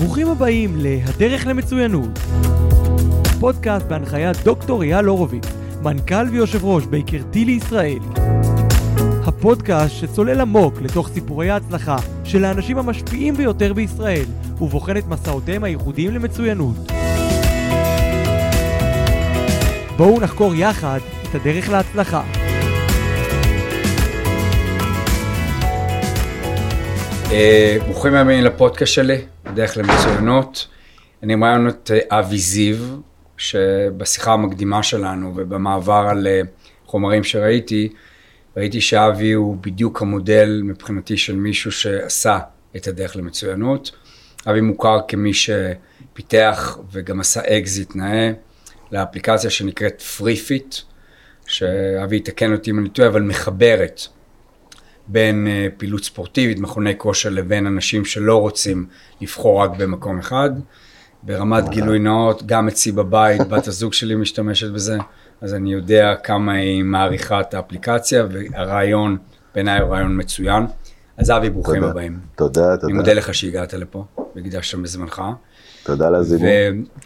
ברוכים הבאים ל"הדרך למצוינות". פודקאסט בהנחיית דוקטור אייל הורוביץ, מנכ"ל ויושב ראש בייקרתי לישראל. הפודקאסט שצולל עמוק לתוך סיפורי ההצלחה של האנשים המשפיעים ביותר בישראל, ובוחן את מסעותיהם הייחודיים למצוינות. בואו נחקור יחד את הדרך להצלחה. אה, ברוכים הבאים לפודקאסט שלי, בדרך למצוינות. אני מראיין את אה, אבי זיו, שבשיחה המקדימה שלנו ובמעבר על אה, חומרים שראיתי, ראיתי שאבי הוא בדיוק המודל מבחינתי של מישהו שעשה את הדרך למצוינות. אבי מוכר כמי שפיתח וגם עשה אקזיט נאה לאפליקציה שנקראת FreeFit, שאבי יתקן אותי אם אני טועה, אבל מחברת בין אה, פעילות ספורטיבית, מכוני כושר, לבין אנשים שלא רוצים לבחור רק במקום אחד. ברמת גילוי נאות, גם אצלי בבית, בת הזוג שלי משתמשת בזה, אז אני יודע כמה היא מעריכה את האפליקציה, והרעיון בעיניי הוא רעיון מצוין. אז אבי, ברוכים תודה. הבאים. תודה, תודה. אני מודה לך שהגעת לפה, והקדשת מזמנך. תודה על הזימון.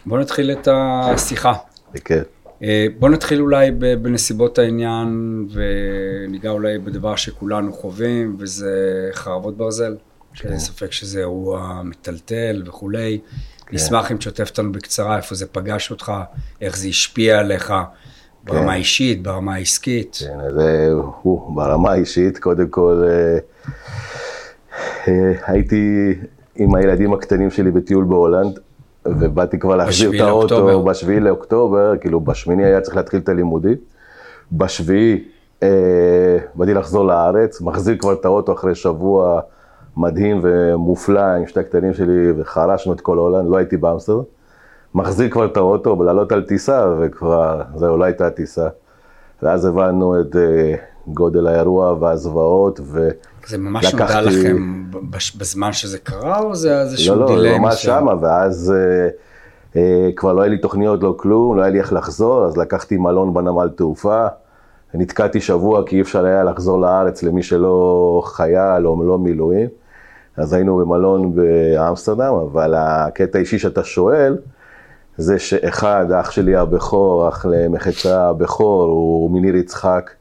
ובוא נתחיל את השיחה. בכיף. אה, בוא נתחיל אולי בנסיבות העניין, וניגע אולי בדבר שכולנו חווים, וזה חרבות ברזל. שאין ספק שזה אירוע מטלטל וכולי. נשמח אם תשתף אותנו בקצרה איפה זה פגש אותך, איך זה השפיע עליך, ברמה האישית, ברמה העסקית. כן, אז אה, הוא, ברמה האישית, קודם כל, אה, הייתי עם הילדים הקטנים שלי בטיול בהולנד, ובאתי כבר להחזיר את האוטו. בשביעי לאוקטובר, כאילו בשמיני היה צריך להתחיל את הלימודים. בשביעי אה, באתי לחזור לארץ, מחזיר כבר את האוטו אחרי שבוע מדהים ומופלא עם שתי הקטנים שלי, וחרשנו את כל הולנד, לא הייתי באמסטרדם. מחזיר כבר את האוטו, לעלות על טיסה, וכבר, זהו, לא הייתה טיסה. ואז הבנו את אה, גודל האירוע והזוועות, ו... זה ממש נודע לקחתי- לכם בזמן שזה קרה, או זה איזשהו לא, לא, דיליי ממש מסוים? שמה, ואז אה, אה, כבר לא היה לי תוכניות, לא כלום, לא היה לי איך לחזור, אז לקחתי מלון בנמל תעופה, נתקעתי שבוע כי אי אפשר היה לחזור לארץ למי שלא חייל או לא מילואים, אז היינו במלון באמסטרדם, אבל הקטע האישי שאתה שואל, זה שאחד, אח שלי הבכור, אח למחצה הבכור, הוא מניר יצחק,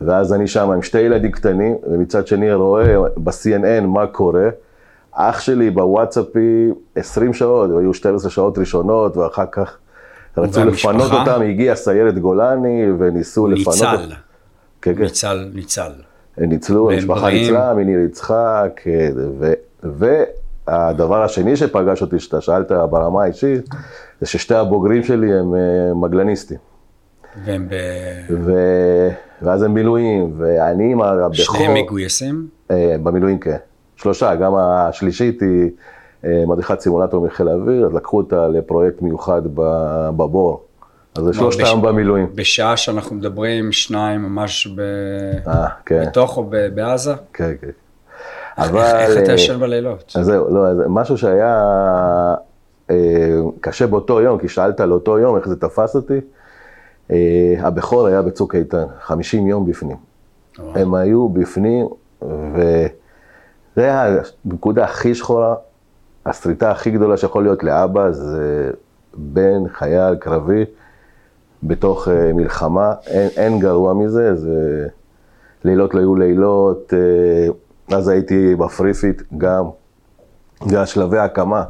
ואז אני שם עם שתי ילדים קטנים, ומצד שני רואה ב-CNN מה קורה. אח שלי בוואטסאפי 20 שעות, היו 12 שעות ראשונות, ואחר כך רצו והמשפחה? לפנות אותם, הגיע סיירת גולני, וניסו הוא לפנות ניצל. כן, כן. ניצל, ניצל. ניצלו, המשפחה. ניצלה, מניר יצחק, כן, ו- והדבר השני שפגש אותי, שאתה שאלת ברמה האישית, זה ששתי הבוגרים שלי הם אה, מגלניסטים. והם ב... ו- ואז הם מילואים, ואני עם הבכור, שניהם מגויסים? אה, במילואים כן, שלושה, גם השלישית היא אה, מדריכת סימולטור מחיל האוויר, אז לקחו אותה לפרויקט מיוחד בבור. אז זה שלושתם במילואים. בשעה שאנחנו מדברים, שניים ממש ב... אה, כן, בתוך או ב- בעזה? כן, כן. איך- אבל... איך אתה אה, ישן בלילות? אז זהו, לא, אז משהו שהיה אה, קשה באותו יום, כי שאלת על אותו יום, איך זה תפס אותי. אה, הבכור היה בצוק איתן, 50 יום בפנים. הם היו בפנים, וזה היה הנקודה הכי שחורה, הסריטה הכי גדולה שיכול להיות לאבא, זה בן חייל קרבי בתוך אה, מלחמה, אין, אין גרוע מזה, זה לילות לא היו לילות, אה, אז הייתי ב FreeFit גם, זה היה שלבי הקמה,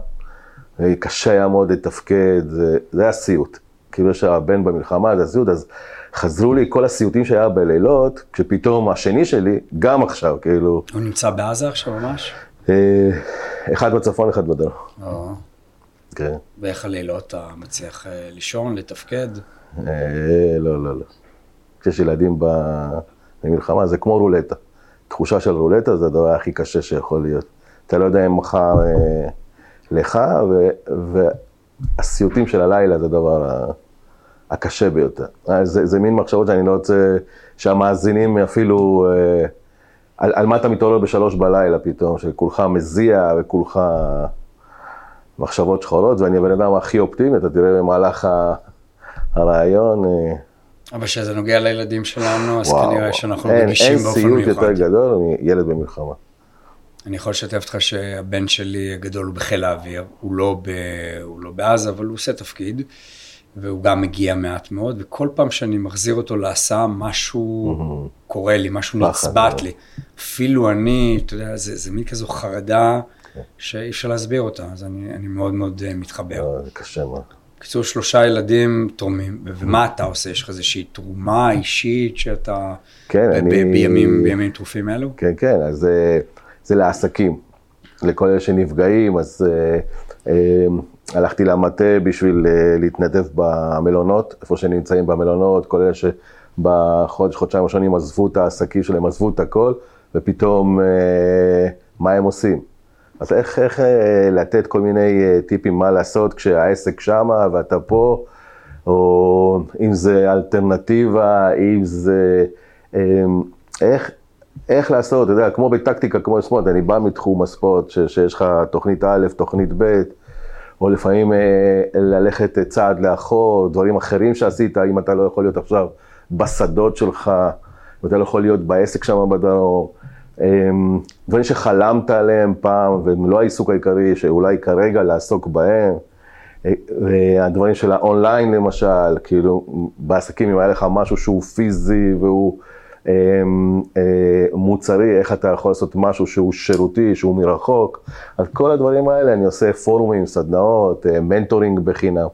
קשה היה מאוד לתפקד, זה, זה היה סיוט. כאילו שהבן במלחמה זה סיוט, אז חזרו לי כל הסיוטים שהיה בלילות, כשפתאום השני שלי, גם עכשיו, כאילו, הוא נמצא בעזה עכשיו ממש? אה, אחד בצפון, אחד בדרום. או. כן. ואיך הלילות אתה מצליח אה, לישון, לתפקד? אה, לא, לא, לא. כשיש ילדים במלחמה, זה כמו רולטה. תחושה של רולטה זה הדבר הכי קשה שיכול להיות. אתה לא יודע אם מחר לך, והסיוטים של הלילה זה הדבר הקשה ביותר. אה, זה, זה מין מחשבות שאני לא רוצה שהמאזינים אפילו... אה, על, על מה אתה מתעורר בשלוש בלילה פתאום, שכולך מזיע וכולך מחשבות שחורות, ואני הבן אדם הכי אופטימי, אתה תראה במהלך ה- הרעיון, אה, אבל כשזה נוגע לילדים שלנו, אז וואו, כנראה שאנחנו אין, רגישים אין באופן סיוט מיוחד. יותר גדול מילד במלחמה. אני יכול לשתף אותך שהבן שלי הגדול הוא בחיל האוויר, הוא לא, ב, הוא לא בעזה, אבל הוא עושה תפקיד, והוא גם מגיע מעט מאוד, וכל פעם שאני מחזיר אותו להסעה, משהו קורה לי, משהו נצבט אה. לי. אפילו אני, אתה יודע, זה, זה מין כזו חרדה שאי אפשר להסביר אותה, אז אני, אני מאוד מאוד אה, מתחבר. אה, זה קשה מאוד. בקיצור, שלושה ילדים תורמים, ומה אתה עושה? יש לך איזושהי תרומה אישית שאתה... כן, ב- אני- בימים, בימים טרופים אלו? כן, כן, אז זה, לעסקים, לכל אלה שנפגעים, אז אה, אה, הלכתי למטה בשביל אה, להתנדב במלונות, איפה שנמצאים במלונות, כל אלה שבחודש, חודשיים ראשונים עזבו את העסקים שלהם, עזבו את הכל, ופתאום אה, מה הם עושים? אז איך, איך אה, לתת כל מיני אה, טיפים מה לעשות כשהעסק שמה ואתה פה, או אם זה אלטרנטיבה, אם זה... אה, איך, איך לעשות, אתה יודע, כמו בטקטיקה, כמו בספורט, אני בא מתחום הספורט, ש, שיש לך תוכנית א', תוכנית ב', או לפעמים אה, ללכת צעד לאחור, דברים אחרים שעשית, אם אתה לא יכול להיות עכשיו בשדות שלך, ואתה לא יכול להיות בעסק שם בדרום, אה, דברים שחלמת עליהם פעם, והם לא העיסוק העיקרי, שאולי כרגע לעסוק בהם. אה, והדברים של האונליין למשל, כאילו בעסקים אם היה לך משהו שהוא פיזי והוא מוצרי, איך אתה יכול לעשות משהו שהוא שירותי, שהוא מרחוק, אז כל הדברים האלה אני עושה פורומים, סדנאות, אה, מנטורינג בחינם,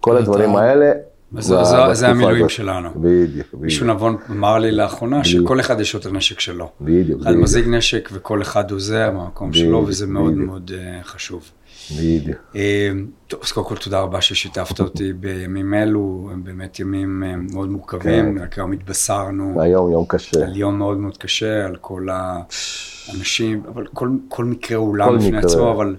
כל הדברים האלה. זה- זה- זה המילואים. שלנו. בדיוק, מישהו בדיוק, נבון אמר לי לאחרונה שכל אחד יש לו את הנשק שלו. בדיוק, אחד. מחזיק נשק וכל אחד עוזר מהמקום שלו, וזה מאוד. מאוד אה, חשוב. בדיוק. אה, טוב, אז קודם כל תודה רבה ששיתפת אותי בימים אלו, הם באמת ימים אה, מאוד מורכבים, כן. רק היום התבשרנו היום יום קשה. על יום מאוד מאוד קשה, על כל האנשים, אבל כל, כל מקרה הוא עולם בפני. עצמו, אבל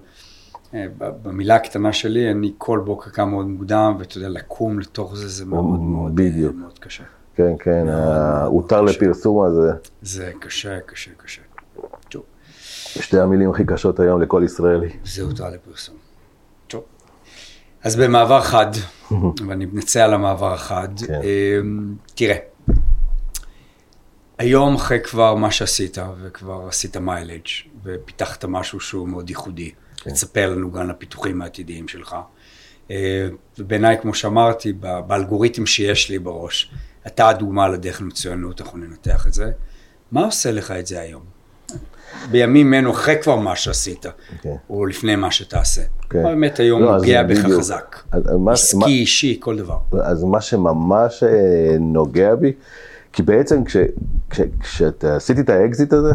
אה, במילה הקטנה שלי, אני כל בוקר קם מאוד מוקדם, ואתה יודע, לקום לתוך זה, זה מאוד מאוד, בדיוק. אה, מאוד קשה. כן, כן, ההותר קשה. לפרסום הזה, זה קשה, קשה, קשה. שתי המילים הכי קשות היום לכל ישראלי. זה הותר לפרסום. טוב. אז במעבר חד, ואני מתנצל על המעבר החד, כן. אה, תראה, היום אחרי כבר מה שעשית, וכבר עשית מיילג' ופיתחת משהו שהוא מאוד ייחודי, כן. תספר לנו גם על הפיתוחים העתידיים שלך. אה, ובעיניי, כמו שאמרתי, באלגוריתם שיש לי בראש, אתה הדוגמה לדרך למצוינות, אנחנו ננתח את זה. מה עושה לך את זה היום? בימים אלו, אחרי כבר מה שעשית, כן. או לפני מה שתעשה. כן. מה באמת היום לא, נוגע בך בדיוק. חזק? עסקי, מה- אישי, כל דבר. אז מה שממש אה, נוגע בי, כי בעצם כש, כש, כשאתה עשיתי את האקזיט הזה,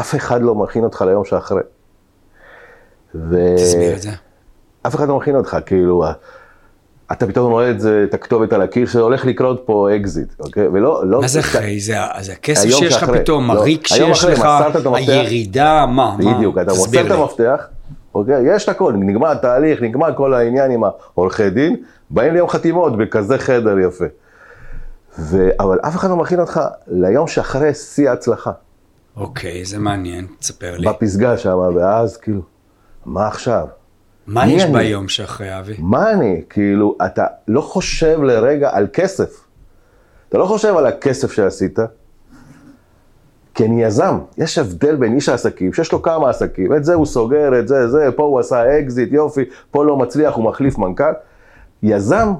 אף אחד לא מכין אותך ליום שאחרי. ו... תסביר את זה. אף אחד לא מכין אותך, כאילו, אתה פתאום רואה את זה, את הכתובת על הקיר, שהולך לקרות פה אקזיט, אוקיי? ולא, לא... מה זה אחרי? זה זה הכסף שיש לך. פתאום, לא, הריק שיש לך. הירידה, מה? בדיוק, אתה מוסר את. המפתח, אוקיי? יש את הכל, נגמר התהליך, נגמר כל העניין עם העורכי דין, באים ליום חתימות בכזה חדר יפה. ו... אבל אף אחד לא מכין אותך ליום שאחרי שיא ההצלחה. אוקיי, זה מעניין, תספר לי. בפסגה שם, ואז כאילו, מה עכשיו? מה יש אני? ביום שאחרי, אבי? מה אני? כאילו, אתה לא חושב לרגע על כסף. אתה לא חושב על הכסף שעשית, כי אני יזם. יש הבדל בין איש העסקים, שיש לו כמה עסקים, את זה הוא סוגר, את זה, זה, פה הוא עשה אקזיט, יופי, פה לא מצליח, הוא מחליף מנכ"ל. יזם,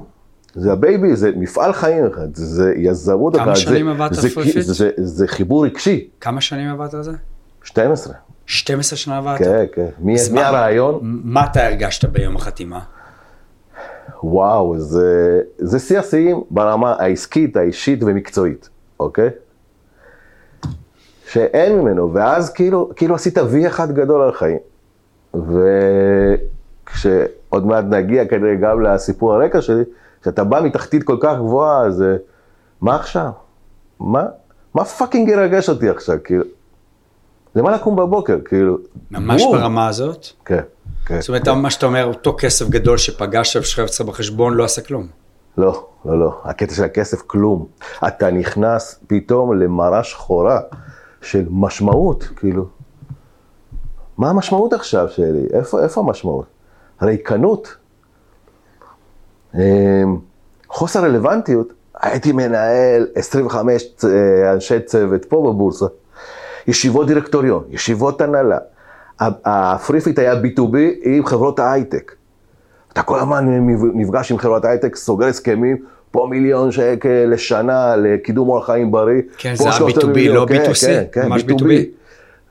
זה ה baby, זה מפעל חיים, זה, זה יזמות. כמה אחת, שנים עבדת זה, FreeFit? זה, זה, זה חיבור רגשי, כמה שנים עבדת על זה? 12. 12 שנה עבדת? כן, כן. מי, מי הרעיון? מה אתה הרגשת ביום החתימה? וואו, זה, זה שיא השיאים ברמה העסקית, האישית ומקצועית, אוקיי? שאין ממנו, ואז כאילו, כאילו עשית וי אחד גדול על החיים. וכשעוד מעט נגיע כנראה גם לסיפור הרקע שלי, כשאתה בא מתחתית כל כך גבוהה, אז מה עכשיו? מה, מה פאקינג ירגש אותי עכשיו, כאילו? למה לקום בבוקר, כאילו? ממש בום. ברמה הזאת? כן, כן. זאת אומרת, מה שאתה אומר, אותו כסף גדול שפגשת ושכב אצלך בחשבון, לא עשה כלום. לא, לא, לא. הקטע של הכסף, כלום. אתה נכנס פתאום למראה שחורה של משמעות, כאילו. מה המשמעות עכשיו שלי? איפה, איפה המשמעות? ריקנות. אמ, חוסר רלוונטיות. הייתי מנהל 25 צ- אה, אנשי צוות פה בבורסה, ישיבות דירקטוריון, ישיבות הנהלה. הפריפיט היה B2B עם חברות ההייטק. אתה כל הזמן נפגש עם חברות ההייטק, סוגר הסכמים, פה מיליון שקל לשנה לקידום אורח חיים בריא. כן, זה היה שלושת B2B, מיליון, לא כן, B2C, כן, כן, ממש B2B.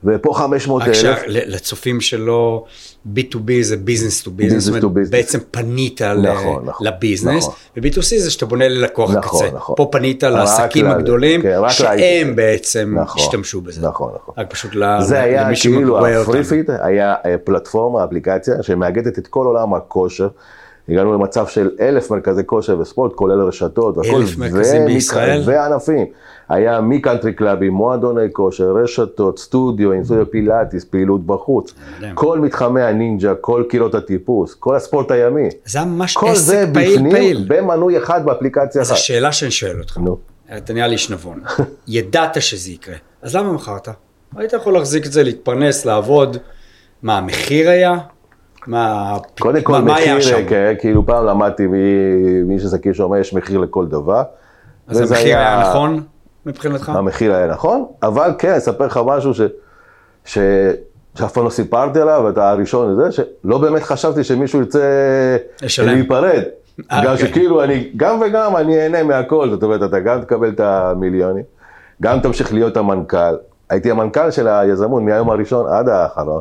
B2B. ופה 500 רק אלף. שלצופים שלנו, B2B זה business to business, זאת אומרת. בעצם פנית ל- נכון, נכון, לביזנס, נכון. ו-B2C זה שאתה בונה ללקוח נכון, הקצה. נכון. פה פנית לעסקים הגדולים, כן, שהם להייטק. בעצם נכון, השתמשו בזה. נכון, נכון. רק פשוט ל- זה היה למי כאילו. הפריפיט היה אה, פלטפורמה, אפליקציה, שמאגדת את כל עולם הכושר. הגענו למצב של אלף מרכזי כושר וספורט, כולל רשתות והכל. אלף מרכזים ומק- בישראל? וענפים. היה מקאנטרי קלאבים, מועדוני כושר, רשתות, סטודיו, עם סטודיו פילאטיס, פעילות בחוץ. כל מתחמי הנינג'ה, כל קירות הטיפוס, כל הספורט הימי. זה היה ממש כל זה עסק פעיל בפנים, פעיל. במנוי אחד באפליקציה אז אחת. השאלה שאני שואל אותך, נו. אתה נראה לי איש נבון, ידעת שזה יקרה, אז למה מכרת? היית יכול להחזיק את זה, להתפרנס, לעבוד, מה המחיר היה? מה קודם מה- כל מה היה מחיר, שם? כן, כאילו פעם למדתי מ- מי שזה כאילו שאומר יש מחיר לכל דבר. אז המחיר היה נכון מבחינתך? המחיר היה נכון, אבל כן, אני אספר לך משהו ש... ש... שאף פעם לא סיפרתי עליו, אתה הראשון לזה, שלא באמת חשבתי שמישהו ירצה לשלם. להיפרד. אה, גם אוקיי. שכאילו אני, גם וגם אני אהנה מהכל, זאת אומרת, אתה גם תקבל את המיליונים, גם תמשיך להיות המנכ"ל. הייתי המנכ"ל של היזמות מהיום הראשון עד האחרון.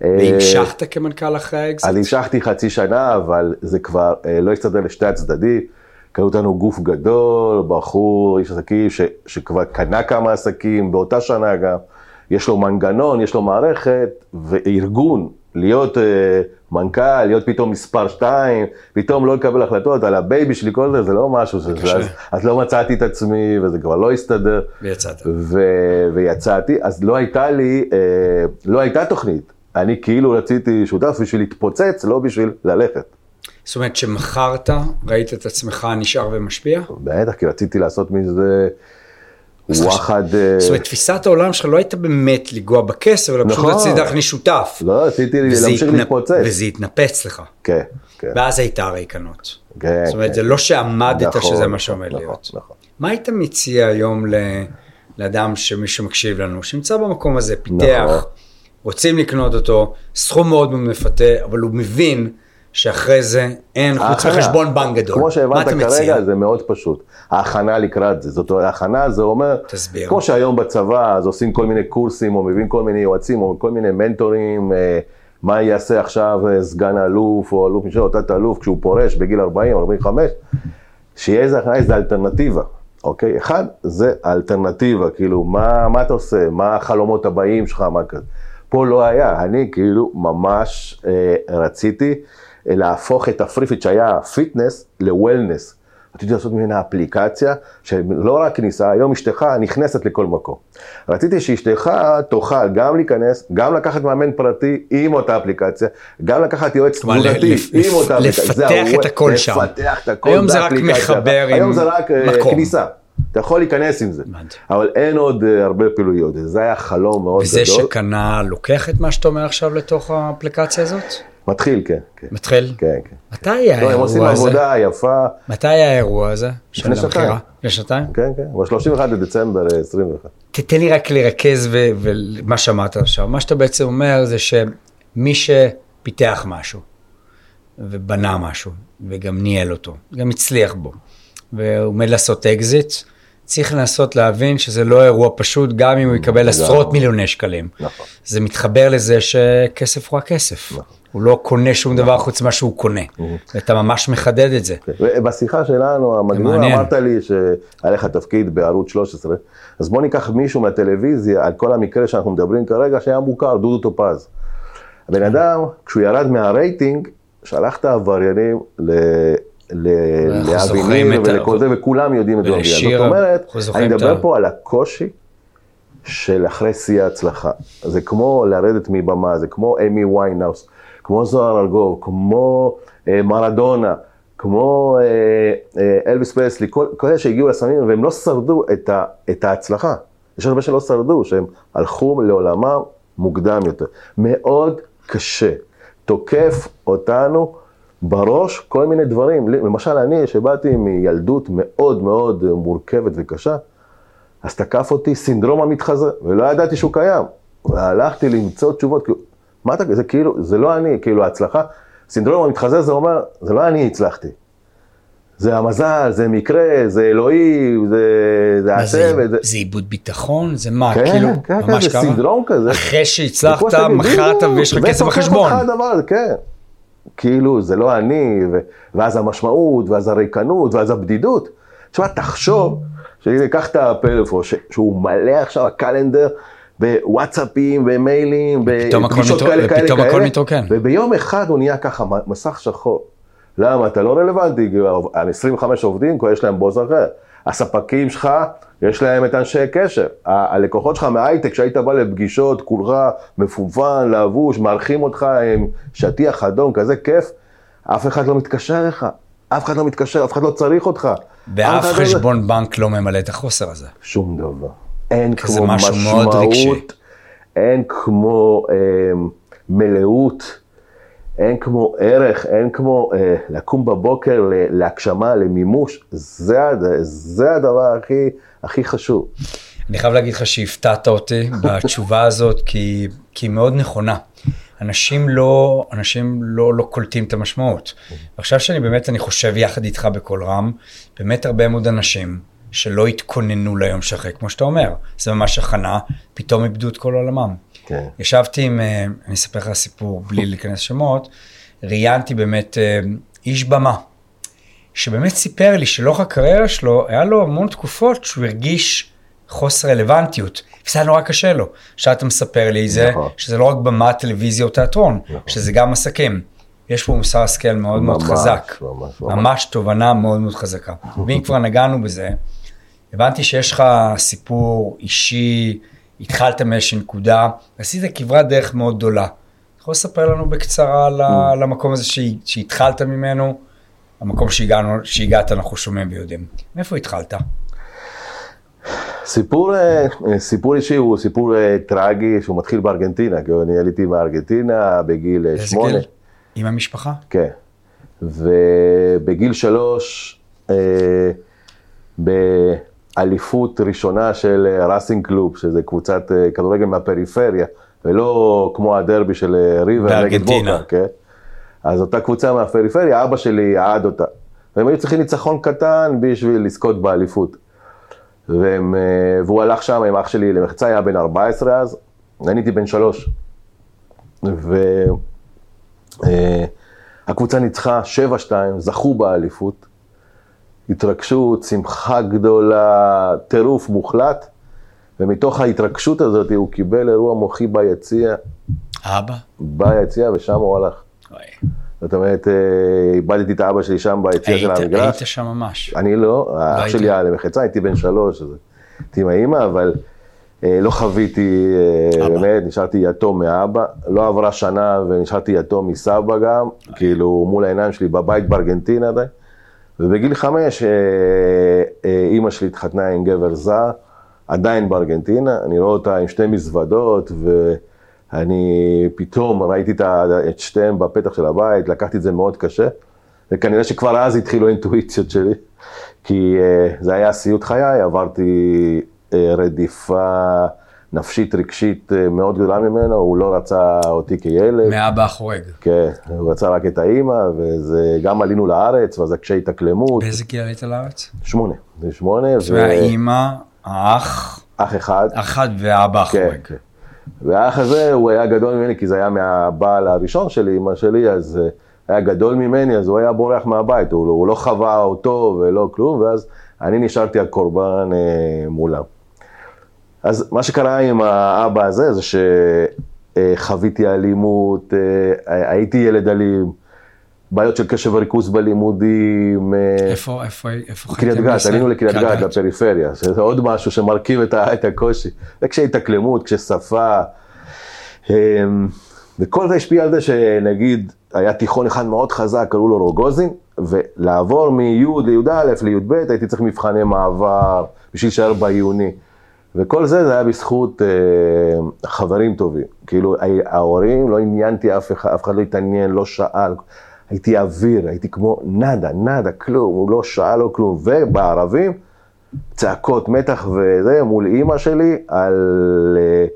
והמשכת כמנכ"ל אחרי האקזיט? אז המשכתי חצי שנה, אבל זה כבר אה, לא הסתדר לשתי הצדדים. קנו אותנו גוף גדול, בחור, איש עסקים, ש, שכבר קנה כמה עסקים, באותה שנה גם. יש לו מנגנון, יש לו מערכת וארגון, להיות אה, מנכ"ל, להיות פתאום מספר שתיים, פתאום לא לקבל החלטות על ה baby שלי, כל זה, זה לא משהו, שזה, קשה. אז, אז לא מצאתי את עצמי, וזה כבר לא הסתדר. ויצאת. ו- ויצאתי, אז לא הייתה לי, אה, לא הייתה תוכנית. אני כאילו רציתי שותף בשביל להתפוצץ, לא בשביל ללכת. זאת אומרת שמכרת, ראית את עצמך נשאר ומשפיע? בטח, כי רציתי לעשות מזה וואחד... אה, זאת אומרת, תפיסת העולם שלך לא הייתה באמת לגוע בכסף, אלא פשוט נכון. רצית להכניס שותף. לא, רציתי להמשיך להתפוצץ. וזה התנפץ לך. כן, כן. ואז הייתה הריקנות. כן, זאת אומרת, כן. זה לא שעמדת נכון, שזה מה שעומד נכון, להיות. מה היית מציע היום לאדם שמי שמקשיב לנו, שנמצא במקום הזה, פיתח, נכון. רוצים לקנות אותו, סכום מאוד מאוד מפתה, אבל הוא מבין שאחרי זה אין חוץ ההכנה. מחשבון בנק גדול. כמו שהבנת אתה מציע? כרגע, זה מאוד פשוט. ההכנה לקראת זה. זאת אומרת, ההכנה זה אומר, תסביר. כמו שהיום בצבא, אז עושים כל מיני קורסים, או מביאים כל מיני יועצים, או כל מיני מנטורים, אה, מה יעשה עכשיו אה, סגן אלוף, או אלוף משנה, או תת אלוף, כשהוא פורש בגיל 40 או 45, שיהיה איזה הכנה, איזה אלטרנטיבה. אוקיי? אחד, זה האלטרנטיבה, כאילו, מה, מה אתה עושה? מה החלומות הבאים שלך? מה כזה? פה לא היה, אני כאילו ממש אה, רציתי אה, להפוך את הפריפיט שהיה fitness ל wellness. רציתי לעשות ממנה אפליקציה שלא רק כניסה, היום אשתך נכנסת לכל מקום. רציתי שאשתך תוכל גם להיכנס, גם לקחת מאמן פרטי עם אותה אפליקציה, גם לקחת יועץ לפ- עם אותה אפליקציה. לפתח את הכל שם. לפתח את הכל היום זה רק באפליקציה. מחבר עם היום זה רק אה, מקום. כניסה. אתה יכול להיכנס עם זה, הבנתי. אבל אין עוד אה, הרבה פעילויות, זה היה חלום מאוד וזה גדול. שקנה לוקח את מה שאתה אומר עכשיו לתוך האפליקציה הזאת? מתחיל, כן, כן. מתחיל? כן, כן. מתי היה לא, הם עושים האירוע הזה? עבודה יפה, מתי היה האירוע הזה? לפני שנתיים. לפני שנתיים? כן, כן, ב-31 לדצמבר אה, 21. תתן לי רק לרכז ומה שאמרת עכשיו. מה שאתה בעצם אומר זה שמי שפיתח משהו, ובנה משהו, וגם ניהל אותו, גם הצליח בו, ועומד לעשות אקזיט, צריך לנסות להבין שזה לא אירוע פשוט, גם אם הוא יקבל עשרות מיליוני שקלים. נכון. זה מתחבר לזה שכסף הוא הכסף. הוא לא קונה שום דבר חוץ ממה שהוא קונה. ואתה ממש מחדד את זה. ובשיחה שלנו, המקדימה, מעניין. אמרת לי שהיה לך תפקיד בערוץ 13, אז בוא ניקח מישהו מהטלוויזיה על כל המקרה שאנחנו מדברים כרגע, שהיה מוכר, דודו טופז. הבן אדם, כשהוא ירד מהרייטינג, שלח את העבריינים ל... ל- אנחנו זוכרים לאבי ניר את ה- ולכל זה, וכולם יודעים את זה. זאת אומרת, אני מדבר פה על הקושי של אחרי שיא ההצלחה. זה כמו לרדת מבמה, זה כמו איימי ויינהאוס, כמו זוהר ארגוב, כמו אה, מרדונה, כמו אה, אה, אלוויס פרסלי, כל, כל אלה שהגיעו לסמים והם לא שרדו את, ה, את ההצלחה. יש הרבה שלא שרדו, שהם הלכו לעולמם מוקדם יותר. מאוד קשה. תוקף אותנו בראש כל מיני דברים. למשל, אני, שבאתי מילדות מאוד מאוד מורכבת וקשה, אז תקף אותי סינדרום המתחזה, ולא ידעתי שהוא קיים. והלכתי למצוא תשובות, כי מה אתה, זה כאילו, זה לא אני, כאילו ההצלחה, סינדרום המתחזה זה אומר, זה לא אני הצלחתי. זה המזל, זה מקרה, זה אלוהים, זה, זה מה זה, הצוות. זה... זה איבוד ביטחון? זה מה? כן, כאילו, כן, כן, ממש זה ככה? סינדרום כזה. אחרי שהצלחת, מכרת ויש לך כסף בחשבון. אותך הדבר הזה, כן. כאילו, זה לא אני, ו... ואז המשמעות, ואז הריקנות, ואז הבדידות. תשמע, תחשוב, שהנה, קח את הפלאפון, ש... שהוא מלא עכשיו הקלנדר בוואטסאפים, במיילים, בפגישות כאלה, כאלה, ופתאום הכל כאלה, מתרוקן. וביום אחד הוא נהיה ככה, מסך שחור. למה? אתה לא רלוונטי, על 25 עובדים, כבר יש להם בוס אחר. הספקים שלך, יש להם את אנשי קשר. ה- הלקוחות שלך מההייטק, שהיית בא לפגישות, כולך מפונפן, לבוש, מארחים אותך עם שטיח אדום, כזה כיף, אף אחד לא מתקשר אליך. אף אחד לא מתקשר, אף אחד לא צריך אותך. ואף אף אחד לא- חשבון בנק לא ממלא את החוסר הזה. שום דבר. אין זה כמו. משמעות, אין כמו אה, מלאות, אין כמו ערך, אין כמו אה, לקום בבוקר להגשמה, למימוש, זה, זה הדבר הכי, הכי חשוב. אני חייב להגיד לך שהפתעת אותי בתשובה הזאת, כי, כי היא מאוד נכונה. אנשים לא, אנשים לא, לא קולטים את המשמעות. ועכשיו שאני באמת, אני חושב יחד איתך בקול רם, באמת הרבה מאוד אנשים שלא התכוננו ליום שאחרי, כמו שאתה אומר, זה ממש הכנה, פתאום איבדו את כל עולמם. כן. ישבתי עם, אה, אני אספר לך סיפור בלי להיכנס שמות, ראיינתי באמת אה, איש במה, שבאמת סיפר לי שלאורך הקריירה שלו, היה לו המון תקופות שהוא הרגיש חוסר רלוונטיות, וזה היה נורא קשה לו. עכשיו אתה מספר לי זה, נכון. שזה לא רק במה, טלוויזיה או תיאטרון, נכון. שזה גם עסקים. יש פה מוסר השכל מאוד מאוד ממש, חזק, ממש, ממש. ממש תובנה מאוד מאוד חזקה. ואם כבר נגענו בזה, הבנתי שיש לך סיפור אישי, התחלת מאיזושהי נקודה, עשית כברת דרך מאוד גדולה. יכול לספר לנו בקצרה על ה- על המקום הזה שהתחלת ממנו, המקום שהגענו, שהגעת אנחנו שומעים ויודעים. מאיפה התחלת? סיפור, אה, סיפור אישי הוא סיפור אה, טרגי שהוא מתחיל בארגנטינה, כי אני עליתי מארגנטינה בגיל אה, שמונה. גיל? עם המשפחה? כן. ובגיל שלוש, אה, באליפות ראשונה של אה, ראסינג קלוב, שזה קבוצת אה, כדורגל מהפריפריה, ולא כמו הדרבי של אה, ריבר נגד בארגנטינה. בוקה, כן? אז אותה קבוצה מהפריפריה, אבא שלי אהד אותה. והם היו צריכים ניצחון קטן בשביל לזכות באליפות. והם, אה, והוא הלך שם עם אח שלי למחצה, היה בן 14 אז, אני הייתי בן שלוש. והקבוצה ניצחה 7-2, זכו באליפות, התרגשות, שמחה גדולה, טירוף מוחלט, ומתוך ההתרגשות הזאת הוא קיבל אירוע מוחי ביציע, אבא? ביציע ושם הוא הלך. אוי, זאת אומרת, אה, איבדתי את האבא שלי שם ביציע של המגרש. היית שם ממש. אני לא, האח? שלי היה למחצה, הייתי בן שלוש, אז הייתי עם האימא, אבל אה, לא חוויתי, אה. באמת, נשארתי יתום מאבא, לא עברה שנה ונשארתי יתום מסבא גם, כאילו מול העיניים שלי בבית בארגנטינה עדיין, ובגיל חמש אה, אה, אימא שלי התחתנה עם גבר זר, עדיין בארגנטינה, אני רואה אותה עם שתי מזוודות, ואני פתאום ראיתי את שתיהם בפתח של הבית, לקחתי את זה מאוד קשה, וכנראה שכבר אז התחילו האינטואיציות שלי, כי uh, זה היה סיוט חיי, עברתי רדיפה נפשית רגשית uh, מאוד גדולה ממנו, הוא לא רצה אותי כילד, מאבא החורג. כן, הוא רצה רק את האימא, וגם עלינו לארץ, ואז הקשיי התאקלמות, באיזה גיל עלית לארץ? שמונה, זה שמונה, זאת אומרת, האימא, האח, ואח אחד, אחד והאבא כן, החורג. כן. והאח הזה, הוא היה גדול ממני, כי זה היה מהבעל הראשון שלי, אמא שלי, אז אה, היה גדול ממני, אז הוא היה בורח מהבית, הוא, לא- הוא לא חווה אותו ולא כלום, ואז אני נשארתי הקורבן אה, מולם. אז מה שקרה עם האבא הזה, זה שחוויתי אלימות, אה, הייתי ילד אלים, בעיות של קשב וריכוז בלימודים, אה, איפה, איפה, איפה קריית חייתם גת, בישראל? עלינו לקריית גת, לפריפריה, שזה עוד משהו שמרכיב את, את הקושי. וכשהתאקלמות, כששפה, אמ, וכל זה השפיע על זה שנגיד, היה תיכון אחד מאוד חזק, קראו לו רוגוזין, ולעבור מי' לי"א לי"ב, הייתי צריך מבחני מעבר בשביל להישאר בעיוני. וכל זה, זה היה בזכות אה, חברים טובים. כאילו, ההורים, לא עניינתי אף אחד, אף אחד לא התעניין, לא שאל. הייתי אוויר, הייתי כמו נאדה, נאדה, כלום, הוא לא שאל לו כלום. ובערבים, צעקות, מתח וזה, מול אימא שלי, על אה,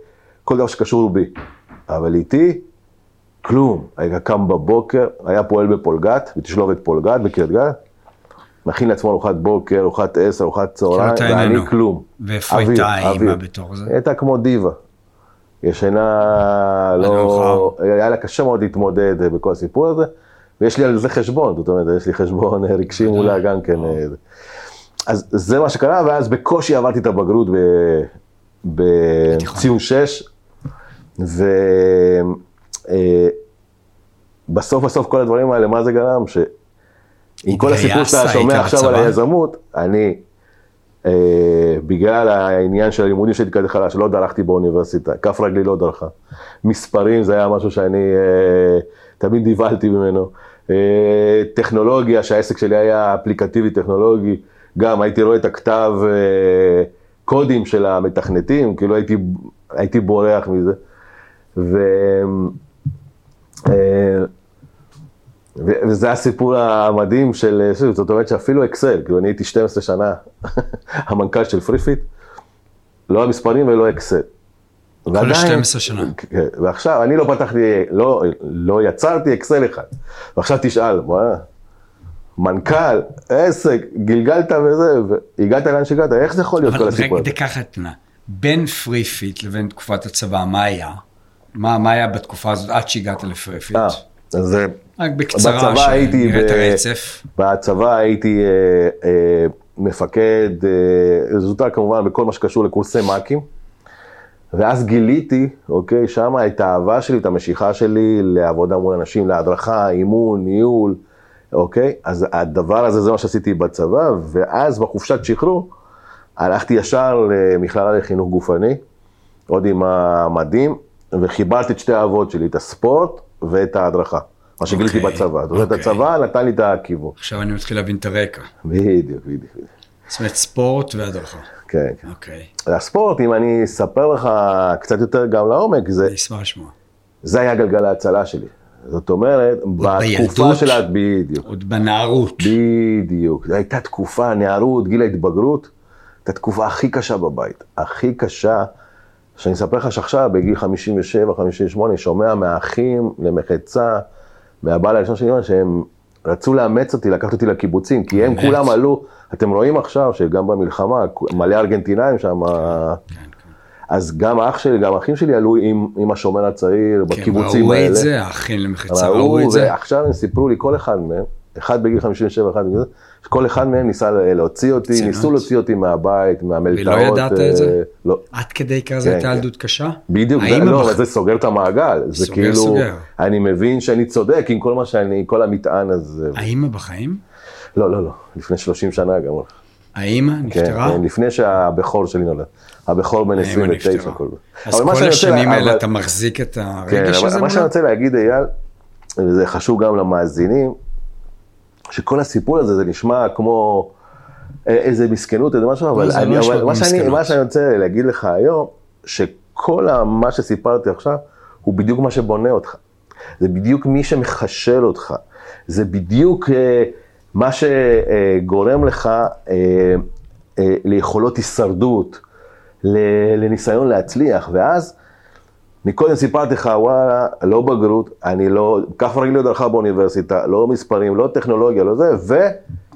כל דבר שקשור בי. אבל איתי, כלום. היה קם בבוקר, היה פועל בפולגת, בתשלובת פולגת, בקריית גת, מכין לעצמו ארוחת בוקר, ארוחת עשר, ארוחת צהריים, ואני. כלום. ואיפה הייתה אוויר. בתור זה? הייתה כמו דיבה. ישנה, לא... היה לה קשה מאוד להתמודד אה, בכל הסיפור הזה, ויש לי על זה חשבון, זאת אומרת, יש לי חשבון אה, רגשי מולה גם כן. אה. אז זה מה שקרה, ואז בקושי עברתי את הבגרות בציון 6, ובסוף בסוף כל הדברים האלה, מה זה גרם? שעם כל הסיפור שאתה שומע עכשיו על? היזמות, אני, אה, בגלל העניין של הלימודים שהייתי כזה חלש, לא דרכתי באוניברסיטה, כף רגלי לא דרכה. מספרים זה היה משהו שאני אה, תמיד נבהלתי ממנו. אה, טכנולוגיה, שהעסק שלי היה אפליקטיבי טכנולוגי, גם הייתי רואה את הכתב אה, קודים של המתכנתים, כאילו הייתי, הייתי בורח מזה. ו... אה, וזה הסיפור המדהים של, שוב, זאת אומרת שאפילו אקסל, כאילו אני הייתי 12 שנה המנכ"ל של פריפיט, לא המספרים ולא אקסל. כל ה-12 שנה. כן, ועכשיו אני לא פתחתי, לא, לא יצרתי אקסל אחד. ועכשיו תשאל, וואלה, מנכ"ל, עסק, גלגלת וזה, והגעת לאן שהגעת, איך זה יכול להיות כל אבל הסיפור רגע, הזה? דקה אחת תמונה. בין פריפיט לבין תקופת הצבא, מה היה? מה, מה היה בתקופה הזאת עד שהגעת לפריפיט? אה, אז רק בקצרה, בצבא הייתי ב- הרצף. בצבא הייתי אה, אה, מפקד, אה, זוטר כמובן בכל מה שקשור לקורסי מ"כים. ואז גיליתי, אוקיי, שמה את האהבה שלי, את המשיכה שלי לעבודה מול אנשים, להדרכה, אימון, ניהול, אוקיי? אז הדבר הזה זה מה שעשיתי בצבא, ואז בחופשת שחרור הלכתי ישר למכללה לחינוך גופני, עוד עם המדים, וחיברתי את שתי האהבות שלי, את הספורט ואת ההדרכה. מה שגיליתי אוקיי, בצבא. זאת אומרת, אוקיי. הצבא נתן לי את הכיוון. עכשיו אני מתחיל להבין את הרקע. בדיוק, בדיוק. זאת אומרת, ספורט והדרכה. כן, כן. אוקיי, הספורט, אם אני אספר לך קצת יותר גם לעומק, זה, אני אשמח לשמוע. זה היה גלגל ההצלה שלי. זאת אומרת, בתקופה? של ה... בדיוק, עוד בנערות. בדיוק. זו הייתה תקופה, נערות, גיל ההתבגרות, הייתה תקופה הכי קשה בבית. הכי קשה, שאני אספר לך שעכשיו, בגיל 57, 58, שומע מהאחים למחצה, מהבעל הראשון שלי, שהם רצו לאמץ אותי, לקחת אותי לקיבוצים, כי הם באמת? כולם עלו, אתם רואים עכשיו שגם במלחמה, מלא ארגנטינאים שם, כן, כן. אז גם אח שלי, גם האחים שלי עלו עם, עם השומר הצעיר כן, בקיבוצים ראו האלה. את זה, האחים למחצה ראו, ראו את זה. ועכשיו הם סיפרו לי, כל אחד מהם, אחד בגיל 57, אחד בגיל זה, שכל אחד מהם ניסה להוציא אותי, ציונות. ניסו להוציא אותי מהבית, מהמלתעות. ידעת את אה, זה? לא. עד כדי כזה כן, הייתה כן. ילדות קשה? בדיוק, זה, לא, אבל זה סוגר את המעגל. זה סוגר, כאילו, סוגר. אני מבין שאני צודק עם כל מה שאני, כל המטען הזה. האמא בחיים? לא, לא, לא, לפני 30 שנה גם. האמא כן, נפטרה? כן, לפני שהבכור שלי נולד. הבכור בן האמא 29. נפטרה. כל... אז אבל מה כל השנים לה- האלה אבל- אתה מחזיק את כן, הרגש אבל הזה? מה שאני? רוצה להגיד, אייל, וזה חשוב גם למאזינים, שכל הסיפור הזה, זה נשמע כמו אה, איזה מסכנות, איזה משהו, אבל, לא אני, אבל כמו מה, שאני. מה שאני רוצה להגיד לך היום, שכל מה שסיפרתי עכשיו, הוא בדיוק מה שבונה אותך. זה בדיוק מי שמחשל אותך. זה בדיוק אה, מה שגורם לך אה, אה, ליכולות הישרדות, לניסיון להצליח, ואז מקודם סיפרתי לך, וואלה, לא בגרות, אני לא, כף רגלי עוד הלכה באוניברסיטה, לא מספרים, לא טכנולוגיה, לא זה,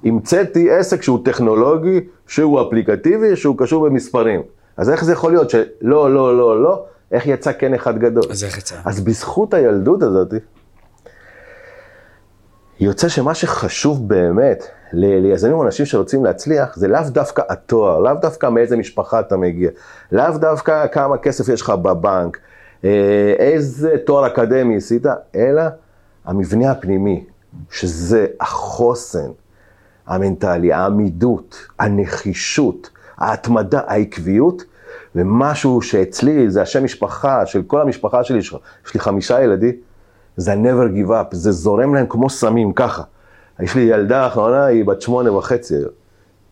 והמצאתי עסק שהוא טכנולוגי, שהוא אפליקטיבי, שהוא קשור במספרים. אז איך זה יכול להיות שלא, לא, לא, לא, איך יצא כן אחד גדול? אז איך יצא? אז בזכות הילדות הזאת, יוצא שמה שחשוב באמת ל- ליזמים או אנשים שרוצים להצליח, זה לאו דווקא התואר, לאו דווקא מאיזה משפחה אתה מגיע, לאו דווקא כמה כסף יש לך בבנק, איזה תואר אקדמי עשית, אלא המבנה הפנימי, שזה החוסן המנטלי, העמידות, הנחישות, ההתמדה, העקביות, ומשהו שאצלי זה השם משפחה של כל המשפחה שלי, יש לי חמישה ילדים, זה ה-never give up, זה זורם להם כמו סמים, ככה. יש לי ילדה האחרונה, היא בת שמונה וחצי.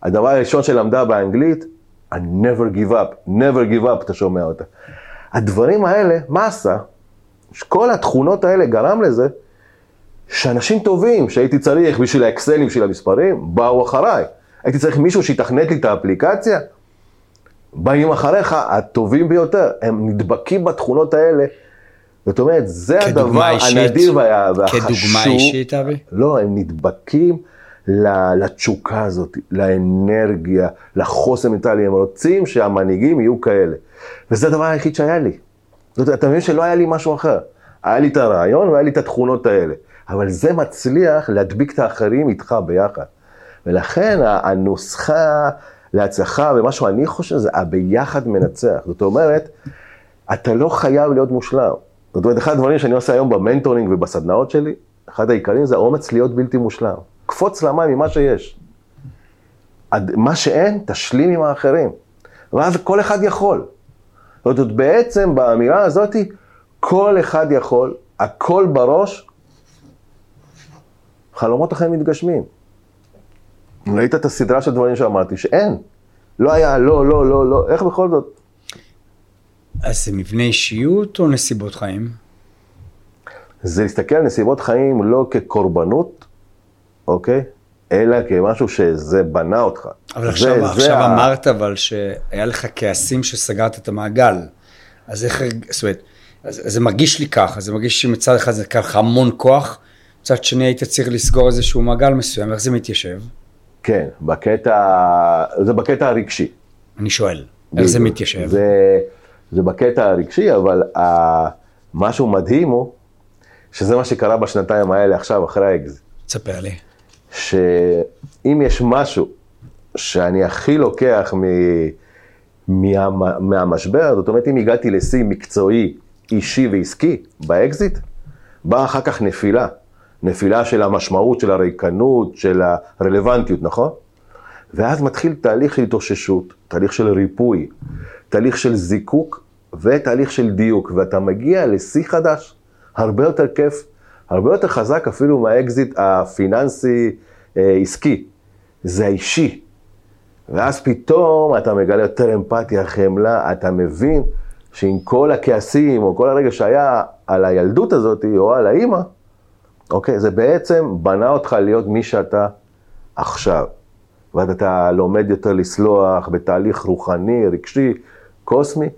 הדבר הראשון שלמדה באנגלית, ה-never give up, never give up, אתה שומע אותה. הדברים האלה, מה עשה? כל התכונות האלה גרם לזה שאנשים טובים שהייתי צריך בשביל האקסלים, בשביל המספרים, באו אחריי. הייתי צריך מישהו שיתכנת לי את האפליקציה, באים אחריך, הטובים ביותר, הם נדבקים בתכונות האלה זאת אומרת, זה הדבר אישית? הנדיר וה- והחשוב. כדוגמה אישית, אבי? לא, הם נדבקים לתשוקה הזאת, לאנרגיה, לחוסן מנטלי, הם רוצים שהמנהיגים יהיו כאלה. וזה הדבר היחיד שהיה לי. זאת אומרת, אתה מבין שלא היה לי משהו אחר. היה לי את הרעיון והיה לי את התכונות האלה. אבל זה מצליח להדביק את האחרים איתך ביחד. ולכן הנוסחה להצלחה, ומה שאני חושב, זה הביחד מנצח. זאת אומרת, אתה לא חייב להיות מושלם. זאת אומרת, אחד הדברים שאני עושה היום במנטורינג ובסדנאות שלי, אחד העיקרים זה האומץ להיות בלתי מושלם. קפוץ למים ממה שיש. מה שאין, תשלים עם האחרים. ואז כל אחד יכול. זאת אומרת, בעצם באמירה הזאת, כל אחד יכול, הכל בראש, חלומות החיים מתגשמים. ראית את הסדרה של דברים שאמרתי, שאין. לא היה, לא, לא, לא, לא, איך בכל זאת? אז זה מבנה אישיות או נסיבות חיים? זה להסתכל על נסיבות חיים לא כקורבנות, אוקיי? אלא כמשהו שזה בנה אותך. אבל זה- עכשיו, זה עכשיו ה- אמרת אבל שהיה לך כעסים שסגרת את המעגל. אז איך, זאת אומרת, אז, אז זה מרגיש לי ככה, זה מרגיש שמצד אחד זה לקח לך המון כוח, מצד שני היית צריך לסגור איזשהו מעגל מסוים, איך זה מתיישב? כן, בקטע, זה בקטע הרגשי. אני שואל, איך זה. מתיישב? זה, זה בקטע הרגשי, אבל ה, משהו מדהים הוא, שזה מה שקרה בשנתיים האלה עכשיו, אחרי האקזיט. תספר לי. שאם יש משהו שאני הכי לוקח מ, מה, מהמשבר, זאת אומרת, אם הגעתי לשיא מקצועי, אישי ועסקי באקזיט, באה אחר כך נפילה. נפילה של המשמעות, של הריקנות, של הרלוונטיות, נכון? ואז מתחיל תהליך של התאוששות, תהליך של ריפוי, תהליך של זיקוק ותהליך של דיוק, ואתה מגיע לשיא חדש, הרבה יותר כיף, הרבה יותר חזק אפילו מהאקזיט הפיננסי אה, עסקי, זה האישי. ואז פתאום אתה מגלה יותר אמפתיה, חמלה, אתה מבין שעם כל הכעסים או כל הרגע שהיה על הילדות הזאת או על האימא, אוקיי, זה בעצם בנה אותך להיות מי שאתה עכשיו. ואז אתה לומד יותר לסלוח בתהליך רוחני, רגשי, קוסמי,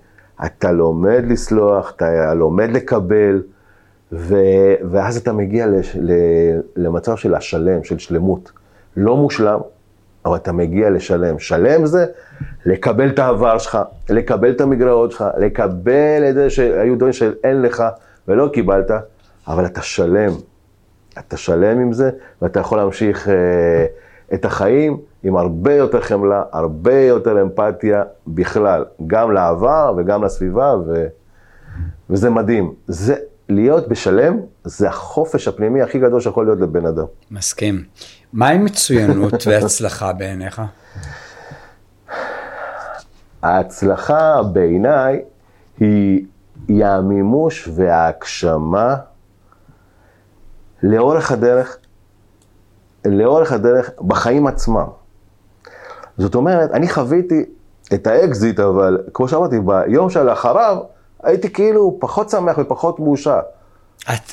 אתה לומד לסלוח, אתה לומד לקבל, ו... ואז אתה מגיע לש... ל... למצב של השלם, של שלמות. לא מושלם, אבל אתה מגיע לשלם. שלם זה לקבל את העבר שלך, לקבל את המגרעות שלך, לקבל את זה שהיו דברים שאין לך ולא קיבלת, אבל אתה שלם. אתה שלם עם זה, ואתה יכול להמשיך אה, את החיים עם הרבה יותר חמלה, הרבה יותר אמפתיה בכלל, גם לעבר וגם לסביבה, ו... וזה מדהים. זה, להיות בשלם, זה החופש הפנימי הכי גדול שיכול להיות לבן אדם. מסכים. מה עם מצוינות והצלחה בעיניך? ההצלחה בעיניי היא, היא המימוש וההגשמה לאורך הדרך, לאורך הדרך בחיים עצמם. זאת אומרת, אני חוויתי את האקזיט, אבל כמו שאמרתי, ביום שלאחריו הייתי כאילו פחות שמח ופחות מאושר.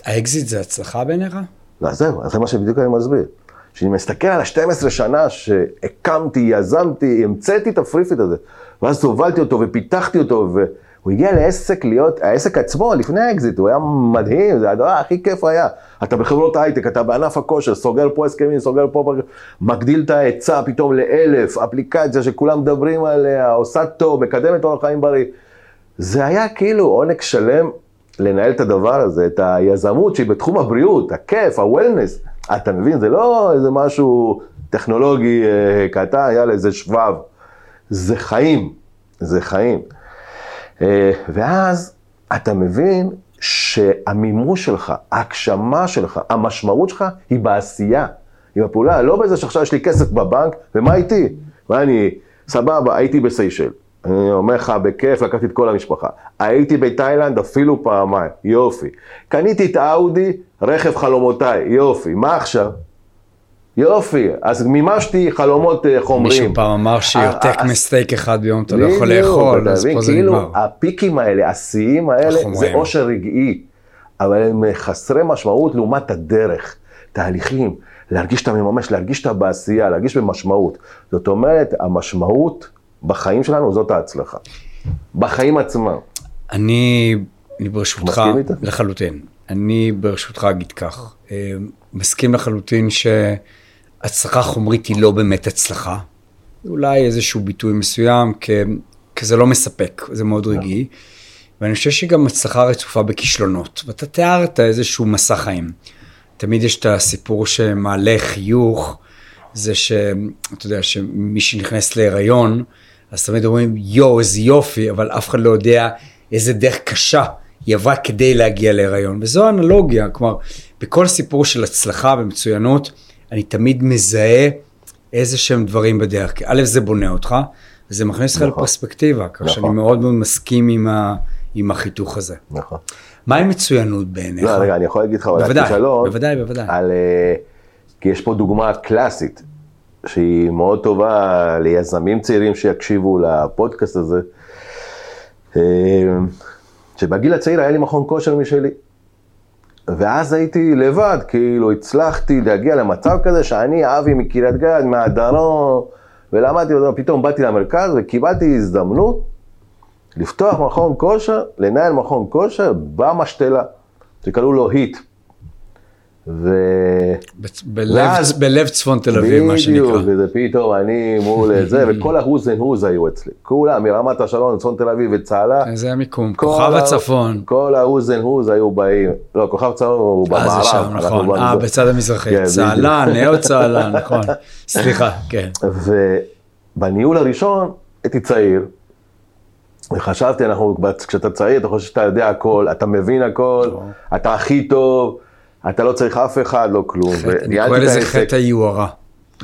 האקזיט זה הצלחה בעיניך? לא, זהו, זה מה שבדיוק אני מסביר. כשאני מסתכל על ה-12 שנה שהקמתי, יזמתי, המצאתי את הפריפיט הזה, ואז הובלתי אותו ופיתחתי אותו, והוא הגיע לעסק להיות, העסק עצמו, לפני האקזיט, הוא היה מדהים, זה הדבר הכי כיף היה. אתה בחברות הייטק, אתה בענף הכושר, סוגר פה הסכמים, סוגר פה, מגדיל את ההיצע פתאום לאלף, אפליקציה שכולם מדברים עליה, עושה טוב, מקדמת אורח חיים בריא. זה היה כאילו עונג שלם לנהל את הדבר הזה, את היזמות שהיא בתחום הבריאות, הכיף, הוולנס. אתה מבין, זה לא איזה משהו טכנולוגי אה, קטן, יאללה, איזה שבב. זה חיים, זה חיים. אה, ואז אתה מבין שהמימוש שלך, ההגשמה שלך, המשמעות שלך היא בעשייה, היא בפעולה, לא בזה שעכשיו יש לי כסף בבנק, ומה איתי? מה אני, סבבה, הייתי בסיישל. אני אומר לך, בכיף, לקחתי את כל המשפחה. הייתי בתאילנד אפילו פעמיים, יופי. קניתי את האאודי, רכב חלומותיי, יופי. מה עכשיו? יופי, אז מימשתי חלומות, איך אומרים. מישהו פעם אמר שיותר אה, מסטייק אחד ביום אתה לא יכול לאכול, אז? פה זה כאילו, נגמר. הפיקים האלה, השיאים האלה, זה? עושר רגעי, אבל הם חסרי משמעות לעומת הדרך, תהליכים, להרגיש שאתה מממש, להרגיש שאתה בעשייה, להרגיש במשמעות. זאת אומרת, המשמעות בחיים שלנו זאת ההצלחה. בחיים עצמם. אני אני ברשותך? לחלוטין. אני ברשותך אגיד כך, אה, מסכים לחלוטין שהצלחה חומרית היא לא באמת הצלחה. אולי איזשהו ביטוי מסוים, כ- כי זה לא מספק, זה מאוד רגעי. ואני חושב שגם הצלחה רצופה בכישלונות. ואתה תיארת איזשהו מסע חיים. תמיד יש את הסיפור שמעלה חיוך, זה שאתה יודע, שמי שנכנס להיריון, אז תמיד אומרים, יואו, איזה יופי, אבל אף אחד לא יודע איזה דרך קשה היא עברה כדי להגיע להיריון. וזו האנלוגיה, כלומר, בכל סיפור של הצלחה ומצוינות, אני תמיד מזהה איזה שהם דברים בדרך. כי א', זה בונה אותך, וזה מכניס אותך נכון. לפרספקטיבה, כך שאני נכון. מאוד מאוד מסכים עם, ה, עם החיתוך הזה. נכון. מהי מצוינות בעיניך? לא, רגע, אני יכול להגיד לך, בוודאי, בוודאי, בוודאי. על, אה, כי יש פה דוגמה קלאסית, שהיא מאוד טובה ליזמים צעירים שיקשיבו לפודקאסט הזה, אה, שבגיל הצעיר היה לי מכון כושר משלי. ואז הייתי לבד, כאילו הצלחתי להגיע למצב כזה שאני אבי מקריית גת, מהדרום, ולמדתי, פתאום באתי למרכז וקיבלתי הזדמנות לפתוח מכון כושר, לנהל מכון כושר במשתלה, שקראו לו היט. ו... בלב, ואז- בלב צפון תל אביב, מה בדיוק, שנקרא. וזה פתאום אני מול זה, וכל אנד הוז היו אצלי. כולם, מרמת השרון, צפון תל אביב וצהלה. איזה המיקום, כל כוכב הצפון. כל אנד הוז היו באים. לא, כוכב צהוב הוא אה, במערב. זה שם, נכון. אה, בצד המזרחי. כן, צהלן, נאו צהלן, נכון. סליחה, כן. ובניהול הראשון הייתי צעיר, וחשבתי, אנחנו, כשאתה צעיר, אתה חושב שאתה יודע הכל, אתה מבין הכל, אתה הכי טוב, אתה לא צריך אף אחד, לא כלום. אני קורא לזה. חטא היוהרה.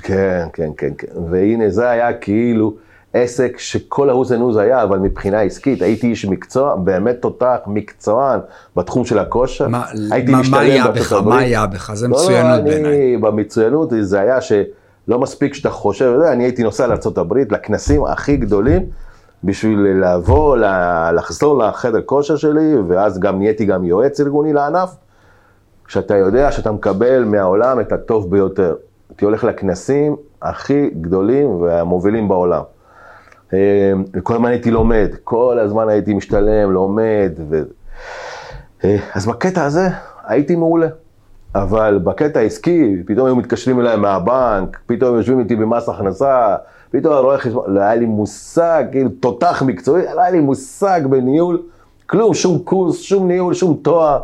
כן, כן, כן, כן. והנה, זה היה כאילו עסק שכל ההוז אנוז היה, אבל מבחינה עסקית, הייתי איש מקצוע, באמת תותח, מקצוען בתחום של הכושר. מה- הייתי מה- מה היה בך? מה היה בך? זה לא, לא, מצוינות אני- בעיניי. במצוינות זה היה שלא מספיק שאתה חושב, אני הייתי נוסע לארה"ב, לכנסים הכי גדולים, בשביל לבוא, לחזור לחדר כושר שלי, ואז גם נהייתי גם יועץ ארגוני לענף, כשאתה יודע שאתה מקבל מהעולם את הטוב ביותר. הייתי הולך לכנסים הכי גדולים והמובילים בעולם. אה, וכל הזמן הייתי לומד, כל הזמן הייתי משתלם, לומד. ו... אה, אז בקטע הזה הייתי מעולה. אבל בקטע העסקי, פתאום היו מתקשרים אליי מהבנק, פתאום יושבים איתי במס הכנסה, פתאום רואה חשבון, לא היה לי מושג, כאילו תותח מקצועי, לא היה לי מושג בניהול, כלום, שום קורס, שום ניהול, שום תואר.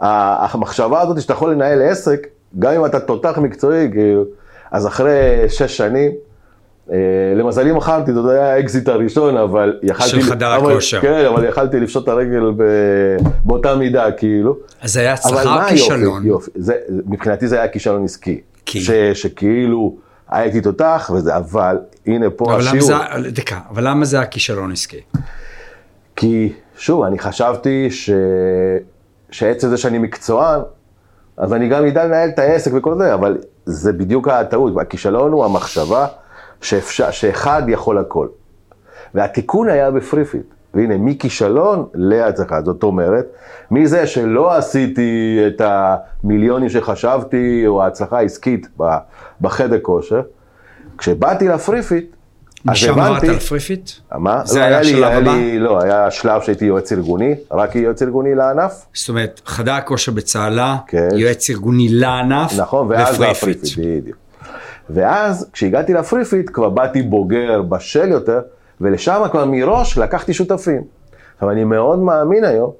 המחשבה הזאת שאתה יכול לנהל עסק, גם אם אתה תותח מקצועי, כאילו, אז אחרי שש שנים, אה, למזלי מכרתי, זה היה האקזיט הראשון, אבל יכלתי... של חדר הכושר. כן, אבל יכלתי לפשוט את הרגל ב- באותה מידה, כאילו. אז זה היה הצלחה או כישלון? יופי, יופי, זה, מבחינתי זה היה כישלון עסקי. כי? ש, שכאילו הייתי תותח וזה, אבל הנה פה אבל למה השיעור. זה, דקה, אבל למה זה היה כישלון עסקי? כי שוב, אני חשבתי ש... שעצם זה שאני מקצוען, אז אני גם אדע לנהל את העסק וכל זה, אבל זה בדיוק הטעות. הכישלון הוא המחשבה שאפשר, שאחד יכול הכל. והתיקון היה בפריפיט. והנה, מכישלון להצלחה. זאת אומרת, מזה שלא עשיתי את המיליונים שחשבתי, או ההצלחה העסקית בחדר כושר, כשבאתי ל FreeFit, אז משם עברת הבנתי... על FreeFit? מה? זה לא, היה השלב הבא? לי, לא, היה שלב שהייתי יועץ ארגוני, רק יועץ ארגוני לענף, זאת אומרת, חדר הכושר בצהלה, כן. יועץ ארגוני לענף, נכון, ואז. ה FreeFit, בדיוק. ואז כשהגעתי ל FreeFit כבר באתי בוגר, בשל יותר, ולשם כבר מראש לקחתי שותפים. עכשיו אני מאוד מאמין היום,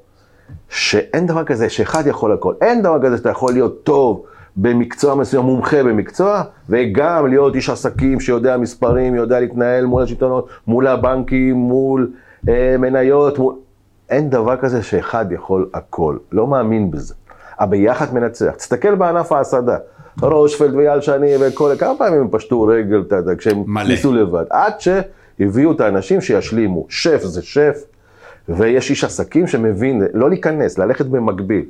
שאין דבר כזה שאחד יכול הכל, אין דבר כזה שאתה יכול להיות טוב במקצוע מסוים, מומחה במקצוע, וגם להיות איש עסקים שיודע מספרים, יודע להתנהל מול השלטונות, מול הבנקים, מול אה, מניות, מול... אין דבר כזה שאחד יכול הכל, לא מאמין בזה. הביחד מנצח. תסתכל בענף ההסעדה. רושפלד ואייל שני וכל, כמה פעמים הם פשטו רגל, אתה יודע, כשהם מלא. ניסו לבד. עד שהביאו את האנשים שישלימו. שף זה שף, ויש איש עסקים שמבין, לא להיכנס, ללכת במקביל.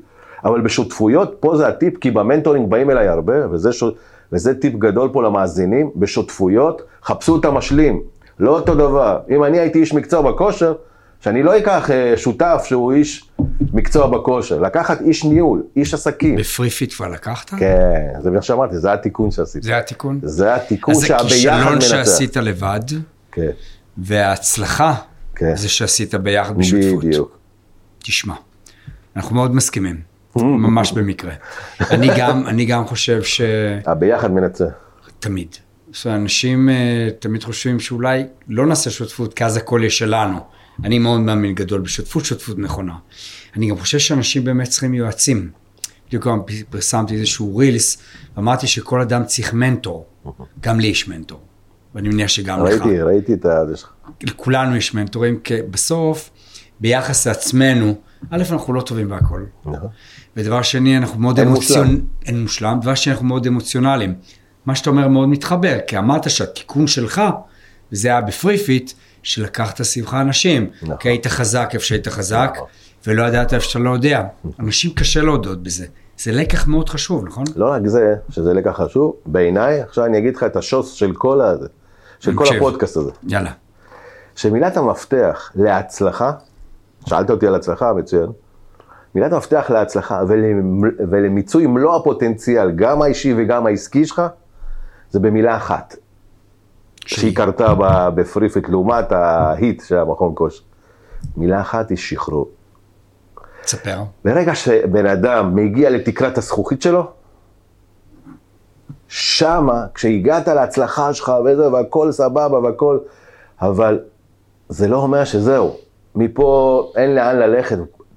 אבל בשותפויות, פה זה הטיפ, כי ב mentoring באים אליי הרבה, וזה, ש... וזה טיפ גדול פה למאזינים, בשותפויות, חפשו את המשלים, לא אותו דבר. אם אני הייתי איש מקצוע בכושר, שאני לא אקח אה, שותף שהוא איש מקצוע בכושר, לקחת איש ניהול, איש עסקים. ב FreeFit כבר לקחת? כן, זה מה שאמרתי, זה התיקון שעשיתי. זה התיקון? זה התיקון אז זה שהביחד כישלון מנצח. שעשית לבד, כן, וההצלחה כן. זה שעשית ביחד בשותפות. בדיוק. תשמע, אנחנו מאוד מסכימים, ממש במקרה. אני גם, אני גם חושב ש... הביחד מנצח. תמיד. שאנשים אה, תמיד חושבים שאולי לא נעשה שותפות, כי אז הכל יהיה שלנו. אני מאוד מאמין גדול בשותפות, שותפות נכונה. אני גם חושב שאנשים באמת צריכים יועצים. בדיוק גם פרסמתי איזשהו רילס, ואמרתי שכל אדם צריך מנטור. גם לי יש מנטור. ואני מניח שגם לך. ראיתי, ראיתי את זה שלך. לכולנו יש מנטורים, כי בסוף, ביחס לעצמנו, א', אנחנו לא טובים בהכל. ודבר שני, אנחנו מאוד אין אמוציונ... מושלם. אין מושלם. דבר שני, אנחנו מאוד אמוציונליים. מה שאתה אומר מאוד מתחבר, כי אמרת שהתיקון שלך, וזה היה ב FreeFit, שלקחת סביבך אנשים. נכון. כי היית חזק איפה שהיית חזק, נכון. ולא ידעת איפה שאתה לא יודע. אנשים קשה להודות בזה. זה לקח מאוד חשוב, נכון? לא רק זה, שזה לקח חשוב, בעיניי, עכשיו אני אגיד לך את השוס של כל הזה, של כל מקשיב. הפודקאסט הזה. יאללה. שמילת המפתח להצלחה, שאלת אותי על הצלחה, מצוין, מילת המפתח להצלחה ולמ- ולמיצוי מלוא הפוטנציאל, גם האישי וגם העסקי שלך, זה במילה אחת, שהיא קרתה ב- ב FreeFit לעומת ההיט של המכון כושר. מילה אחת היא שחרור. תספר. ברגע שבן אדם מגיע לתקרת הזכוכית שלו, שמה, כשהגעת להצלחה שלך וזה, והכל סבבה והכל, אבל זה לא אומר שזהו. מפה אין לאן ללכת,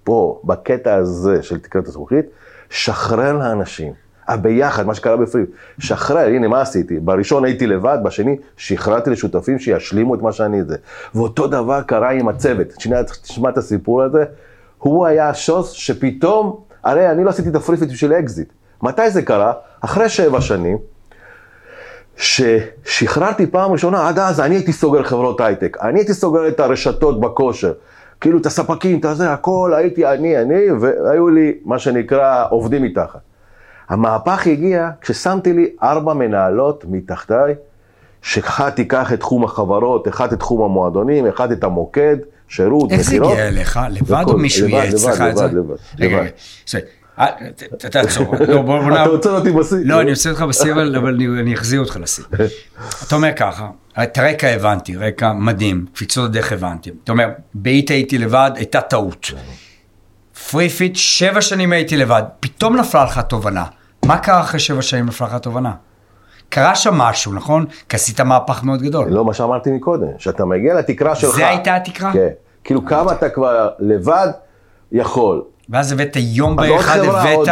פה, בקטע הזה של תקרת הזכוכית, שחרר לאנשים. הביחד, מה שקרה בפרי, שחרר, הנה מה עשיתי, בראשון הייתי לבד, בשני שחררתי לשותפים שישלימו את מה שאני זה. ואותו דבר קרה עם הצוות, שנייה תשמע את הסיפור הזה, הוא היה השוס שפתאום, הרי אני לא עשיתי את ה FreeFit בשביל אקזיט. מתי זה קרה? אחרי שבע שנים, ששחררתי פעם ראשונה, עד אז אני הייתי סוגר חברות הייטק, אני הייתי סוגר את הרשתות בכושר, כאילו את הספקים, את הזה, הכל, הייתי אני, אני, והיו לי, מה שנקרא, עובדים מתחת. המהפך הגיע כששמתי לי ארבע מנהלות מתחתיי, שאחת תיקח את תחום החברות, אחת את תחום המועדונים, אחת את המוקד, שירות, איך זה מכירות. הגיע אליך? לבד וכל- או מישהו לבד, ייעץ לבד, לך את זה? לבד, לבד, רגע, לבד. רגע. בסדר. אה, תעצור. לא, אתה רוצה אותי בשיא? לא, אני עושה אותך בשיא, אבל אני אחזיר אותך לשיא. אתה אומר ככה, את הרקע הבנתי, רקע מדהים, קפיצות הדרך הבנתי. אתה אומר, בהיט הייתי לבד, הייתה טעות. FreeFit, שבע שנים הייתי לבד, פתאום נפלה לך תובנה. מה קרה אחרי שבע שנים נפלה לך תובנה? קרה שם משהו, נכון? כי עשית מהפך מאוד גדול. לא מה שאמרתי מקודם, שאתה מגיע לתקרה שלך. זה הייתה התקרה? כן. כאילו כמה אתה כבר לבד יכול. ואז הבאת יום בהיר אחד, הבאת זה.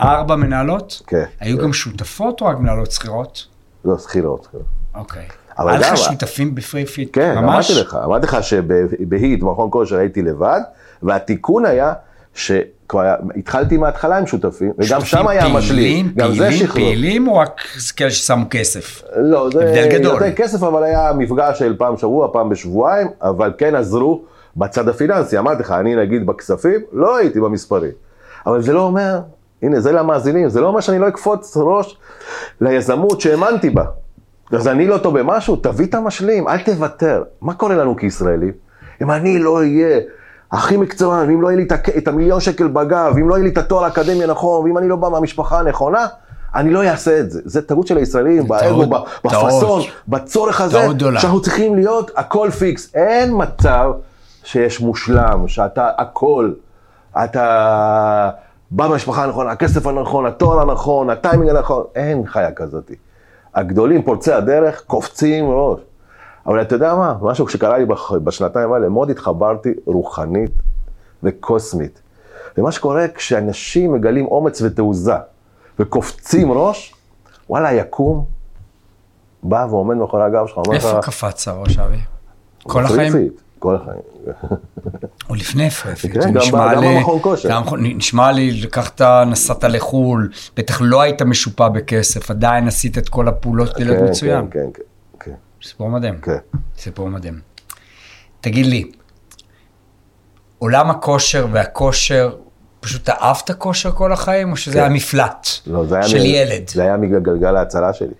ארבע מנהלות? כן. היו כן. גם שותפות או רק מנהלות שכירות? לא, שכירות. אוקיי. אבל היה לך שותפים ב FreeFit? כן, ממש? אמרתי לך, אמרתי לך שבהיט, במכון כושר הייתי לבד, והתיקון היה שכבר התחלתי מההתחלה עם שותפים, וגם שם היה משלים. פעילים, גם זה פעילים, שחרור. פעילים או רק כאלה ששמו כסף? לא, זה הבדל גדול. יותר כסף, אבל היה מפגש של פעם שבוע, פעם בשבועיים, אבל כן עזרו בצד הפיננסי. אמרתי לך, אני נגיד בכספים, לא הייתי במספרים. אבל זה לא אומר, הנה, זה למאזינים, זה לא אומר שאני לא אקפוץ ראש ליזמות שהאמנתי בה. אז אני לא טוב במשהו, תביא את המשלים, אל תוותר. מה קורה לנו כישראלים? אם אני לא אהיה הכי מקצוען, ואם לא יהיה לי את המיליון שקל בגב, ואם לא יהיה לי את התואר האקדמי הנכון, ואם אני לא בא מהמשפחה הנכונה, אני לא אעשה את זה. זה טעות של הישראלים, באגו, בפאסון. בצורך הזה. שאנחנו צריכים להיות הכל פיקס. אין מצב שיש מושלם, שאתה הכל, אתה בא מהמשפחה הנכונה, הכסף הנכון, התואר הנכון, הטיימינג הנכון, אין חיה כזאת. הגדולים, פורצי הדרך, קופצים ראש. אבל אתה יודע מה? משהו שקרה לי בשנתיים האלה, מאוד התחברתי רוחנית וקוסמית. ומה שקורה כשאנשים מגלים אומץ ותעוזה וקופצים ראש, וואלה, יקום, בא ועומד מאחורי הגב שלך, איפה קפץ הראש, אבי? כל החיים? כל החיים. או ל FreeFit? כן, נשמע לי- לקחת, נסעת לחו"ל, בטח לא היית משופע בכסף, עדיין עשית את כל הפעולות כדי להיות כן, מצוין. כן, כן, כן, סיפור מדהים. כן. סיפור מדהים. תגיד לי, עולם הכושר והכושר, פשוט אהבת כושר כל החיים, או שזה כן. היה מפלט לא, זה היה של מ- ילד? זה היה מגלגל ההצלה שלי.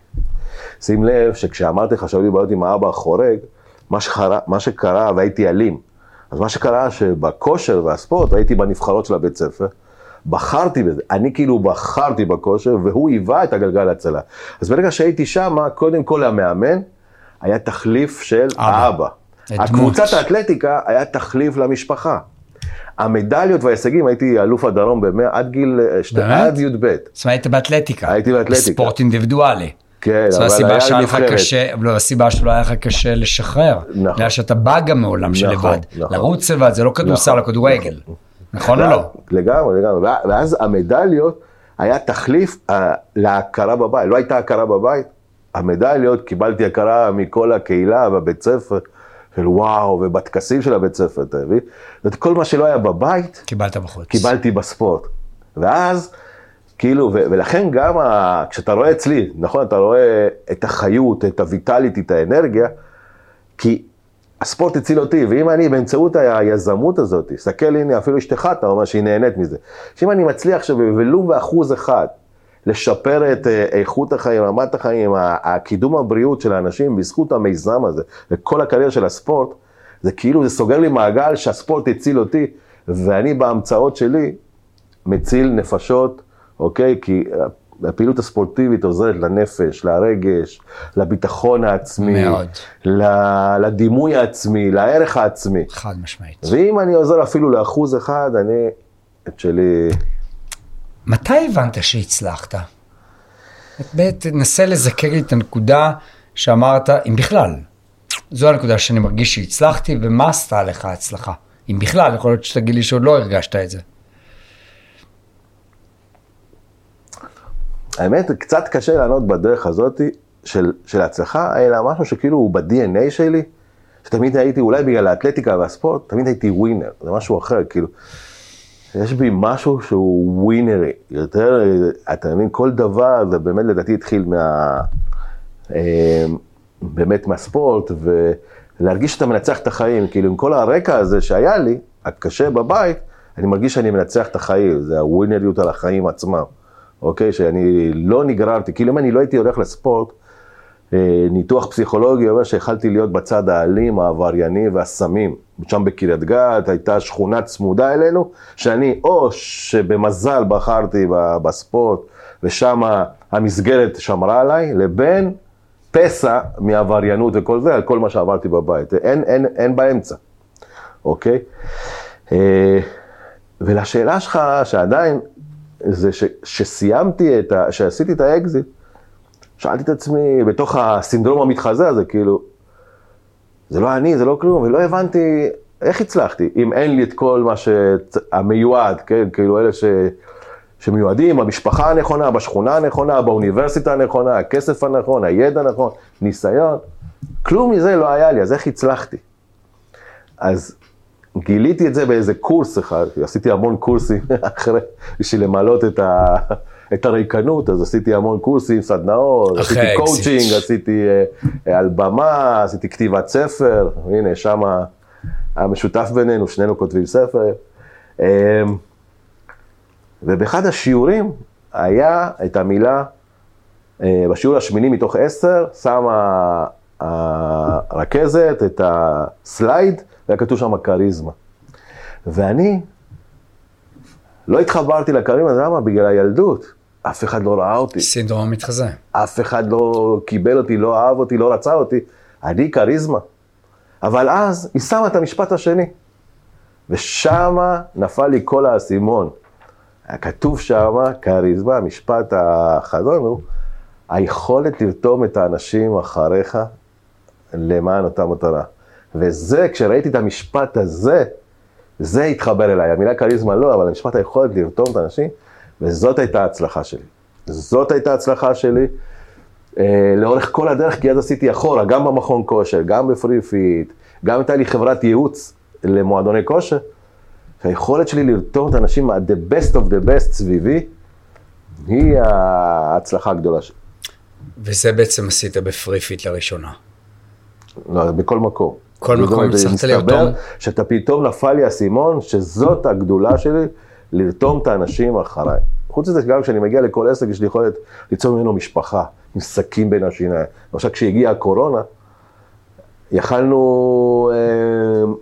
שים לב שכשאמרתי לך שהיו לי בעיות עם האבא החורג, מה שקרה, מה שקרה והייתי אלים. אז מה שקרה שבכושר והספורט, הייתי בנבחרות של הבית ספר, בחרתי בזה, אני כאילו בחרתי בכושר, והוא היווה את הגלגל ההצלה. אז ברגע שהייתי שם, קודם כל המאמן היה תחליף של אבא. האבא. הקבוצת האתלטיקה היה תחליף למשפחה. המדליות וההישגים, הייתי אלוף הדרום במאה, עד גיל, אה, שת-? עד י"ב. זאת אומרת, היית באתלטיקה. הייתי באתלטיקה. בספורט אינדיבידואלי. כן, זו אבל הסיבה היה שהיה לך. קשה, לא, הסיבה שלא היה לך קשה לשחרר. נכון. בגלל שאתה בא גם מעולם של נכון, לבד. נכון. לרוץ לבד, זה לא כדורסל נכון, כדורגל. נכון או לא? לגמרי, לגמרי. ואז המדליות היה תחליף אה, להכרה בבית. לא הייתה הכרה בבית. המדליות, קיבלתי הכרה מכל הקהילה בבית ספר, של וואו, ובטקסים של הבית ספר, אתה מבין? ואת כל מה שלא היה בבית, קיבלת בחוץ. קיבלתי בספורט. ואז, כאילו, ו- ולכן גם ה- כשאתה רואה אצלי, נכון, אתה רואה את החיות, את הויטליטי, את האנרגיה, כי הספורט הציל אותי, ואם אני באמצעות היזמות הזאת, תסתכל, הנה, אפילו אשתך, אתה אומר שהיא נהנית מזה, שאם אני מצליח עכשיו, ולו באחוז אחד, לשפר את אה, איכות החיים, רמת החיים, הקידום הבריאות של האנשים בזכות המיזם הזה, וכל הקריירה של הספורט, זה כאילו, זה סוגר לי מעגל שהספורט הציל אותי, ואני בהמצאות שלי מציל נפשות, אוקיי? כי הפעילות הספורטיבית עוזרת לנפש, לרגש, לביטחון העצמי, מאוד. לדימוי העצמי, לערך העצמי. חד משמעית. ואם אני עוזר אפילו לאחוז אחד, אני את שלי... מתי הבנת שהצלחת? באמת, תנסה לזכר לי את הנקודה שאמרת, אם בכלל. זו הנקודה שאני מרגיש שהצלחתי, ומה עשתה לך ההצלחה? אם בכלל, יכול להיות שתגיד לי שעוד לא הרגשת את זה. האמת, קצת קשה לענות בדרך הזאת של, של הצלחה, אלא משהו שכאילו הוא ב-DNA שלי, שתמיד הייתי, אולי בגלל האתלטיקה והספורט, תמיד הייתי ווינר, זה משהו אחר, כאילו, יש בי משהו שהוא ווינרי, יותר, אתה מבין, כל דבר, זה באמת לדעתי התחיל מה... אה, באמת מהספורט, ולהרגיש שאתה מנצח את החיים, כאילו עם כל הרקע הזה שהיה לי, הקשה בבית, אני מרגיש שאני מנצח את החיים, זה הווינריות על החיים עצמם, אוקיי? שאני לא נגררתי, כאילו אם אני לא הייתי הולך לספורט, אה, ניתוח פסיכולוגי אומר שיכלתי להיות בצד האלים, העברייני והסמים. שם בקריית גת הייתה שכונה צמודה אלינו, שאני או שבמזל בחרתי בספורט, ושם המסגרת שמרה עליי, לבין פסע מעבריינות וכל זה, על כל מה שעברתי בבית. אין, אין, אין באמצע, אוקיי? אה, ולשאלה שלך, שעדיין, זה ש, שסיימתי את ה... שעשיתי את האקזיט, שאלתי את עצמי, בתוך הסינדרום המתחזה הזה, כאילו, זה לא אני, זה לא כלום, ולא הבנתי איך הצלחתי, אם אין לי את כל מה שהמיועד, כן, כאילו אלה ש... שמיועדים, המשפחה הנכונה, בשכונה הנכונה, באוניברסיטה הנכונה, הכסף הנכון, הידע הנכון, ניסיון, כלום מזה לא היה לי, אז איך הצלחתי? אז גיליתי את זה באיזה קורס אחד, עשיתי המון קורסים אחרי, בשביל למלות את, ה, את הריקנות, אז עשיתי המון קורסים, סדנאות, עשיתי האקזיט. קואוצ'ינג, עשיתי אה, על במה, עשיתי כתיבת ספר, הנה, שם המשותף בינינו, שנינו כותבים ספר. אה, ובאחד השיעורים היה את המילה, אה, בשיעור השמיני מתוך עשר, שמה הרכזת את הסלייד, והיה כתוב שם כריזמה. ואני לא התחברתי לכריזמה, למה? בגלל הילדות. אף אחד לא ראה אותי, סינדרום המתחזה. אף אחד לא קיבל אותי, לא אהב אותי, לא רצה אותי. אני כריזמה. אבל אז היא שמה את המשפט השני. ושמה נפל לי כל האסימון. היה כתוב שמה, כריזמה, המשפט החזון הוא, היכולת לרתום את האנשים אחריך למען אותה מטרה. וזה, כשראיתי את המשפט הזה, זה התחבר אליי. המילה כריזמה לא, אבל המשפט היכולת לרתום את האנשים, וזאת הייתה ההצלחה שלי. זאת הייתה ההצלחה שלי אה, לאורך כל הדרך, כי אז עשיתי אחורה, גם במכון כושר, גם ב FreeFit, גם הייתה לי חברת ייעוץ למועדוני כושר. היכולת שלי לרתום את האנשים, ה- the best of the best סביבי, היא ההצלחה הגדולה שלי. וזה בעצם עשית ב FreeFit לראשונה. לא, בכל מקום. כל מקום הצלחת לרתום? שאתה פתאום נפל לי האסימון, שזאת הגדולה שלי, לרתום את האנשים אחריי. חוץ מזה, גם כשאני מגיע לכל עסק, יש לי יכולת ליצור ממנו משפחה, עם סכין בין השיניים. עכשיו, כשהגיעה הקורונה, יכלנו... אה,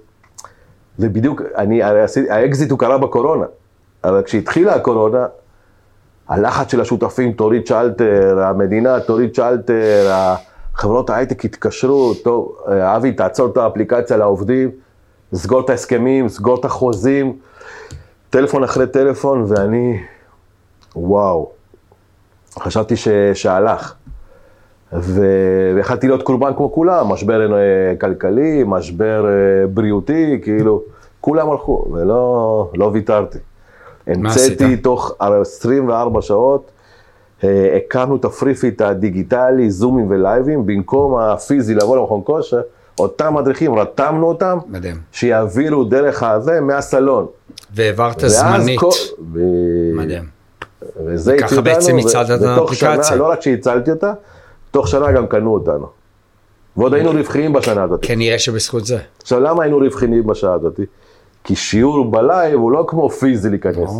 זה בדיוק, אני, הרי עשיתי- האקזיט הוא קרה בקורונה, אבל כשהתחילה הקורונה, הלחץ של השותפים, תוריד שלטר, המדינה תוריד שלטר, חברות ההייטק התקשרו, טוב, אבי, תעצור את האפליקציה לעובדים, סגור את ההסכמים, סגור את החוזים, טלפון אחרי טלפון, ואני, וואו, חשבתי ש... שהלך. ו- ויכלתי להיות קורבן כמו כולם, משבר אה, כלכלי, משבר אה, בריאותי, כאילו, כולם הלכו, ולא לא ויתרתי. המצאתי. מה עשית? תוך 24 שעות, אה, הקמנו את ה-FreeFit הדיגיטלי, זומים ולייבים, במקום הפיזי לבוא למכון כושר, אותם מדריכים, רתמנו אותם, מדהים. שיעבירו דרך הזה מהסלון. והעברת זמנית. כל- ו- מדהים. וזה הציל אותנו, בעצם הצלת את האפליקציה. שנה, לא רק שהצלתי אותה, תוך שנה גם קנו אותנו. ועוד היינו רווחיים בשנה הזאת. כנראה שבזכות זה. עכשיו, למה היינו רווחיים בשעה הזאת? כי שיעור בלייב הוא לא כמו פיזי להיכנס.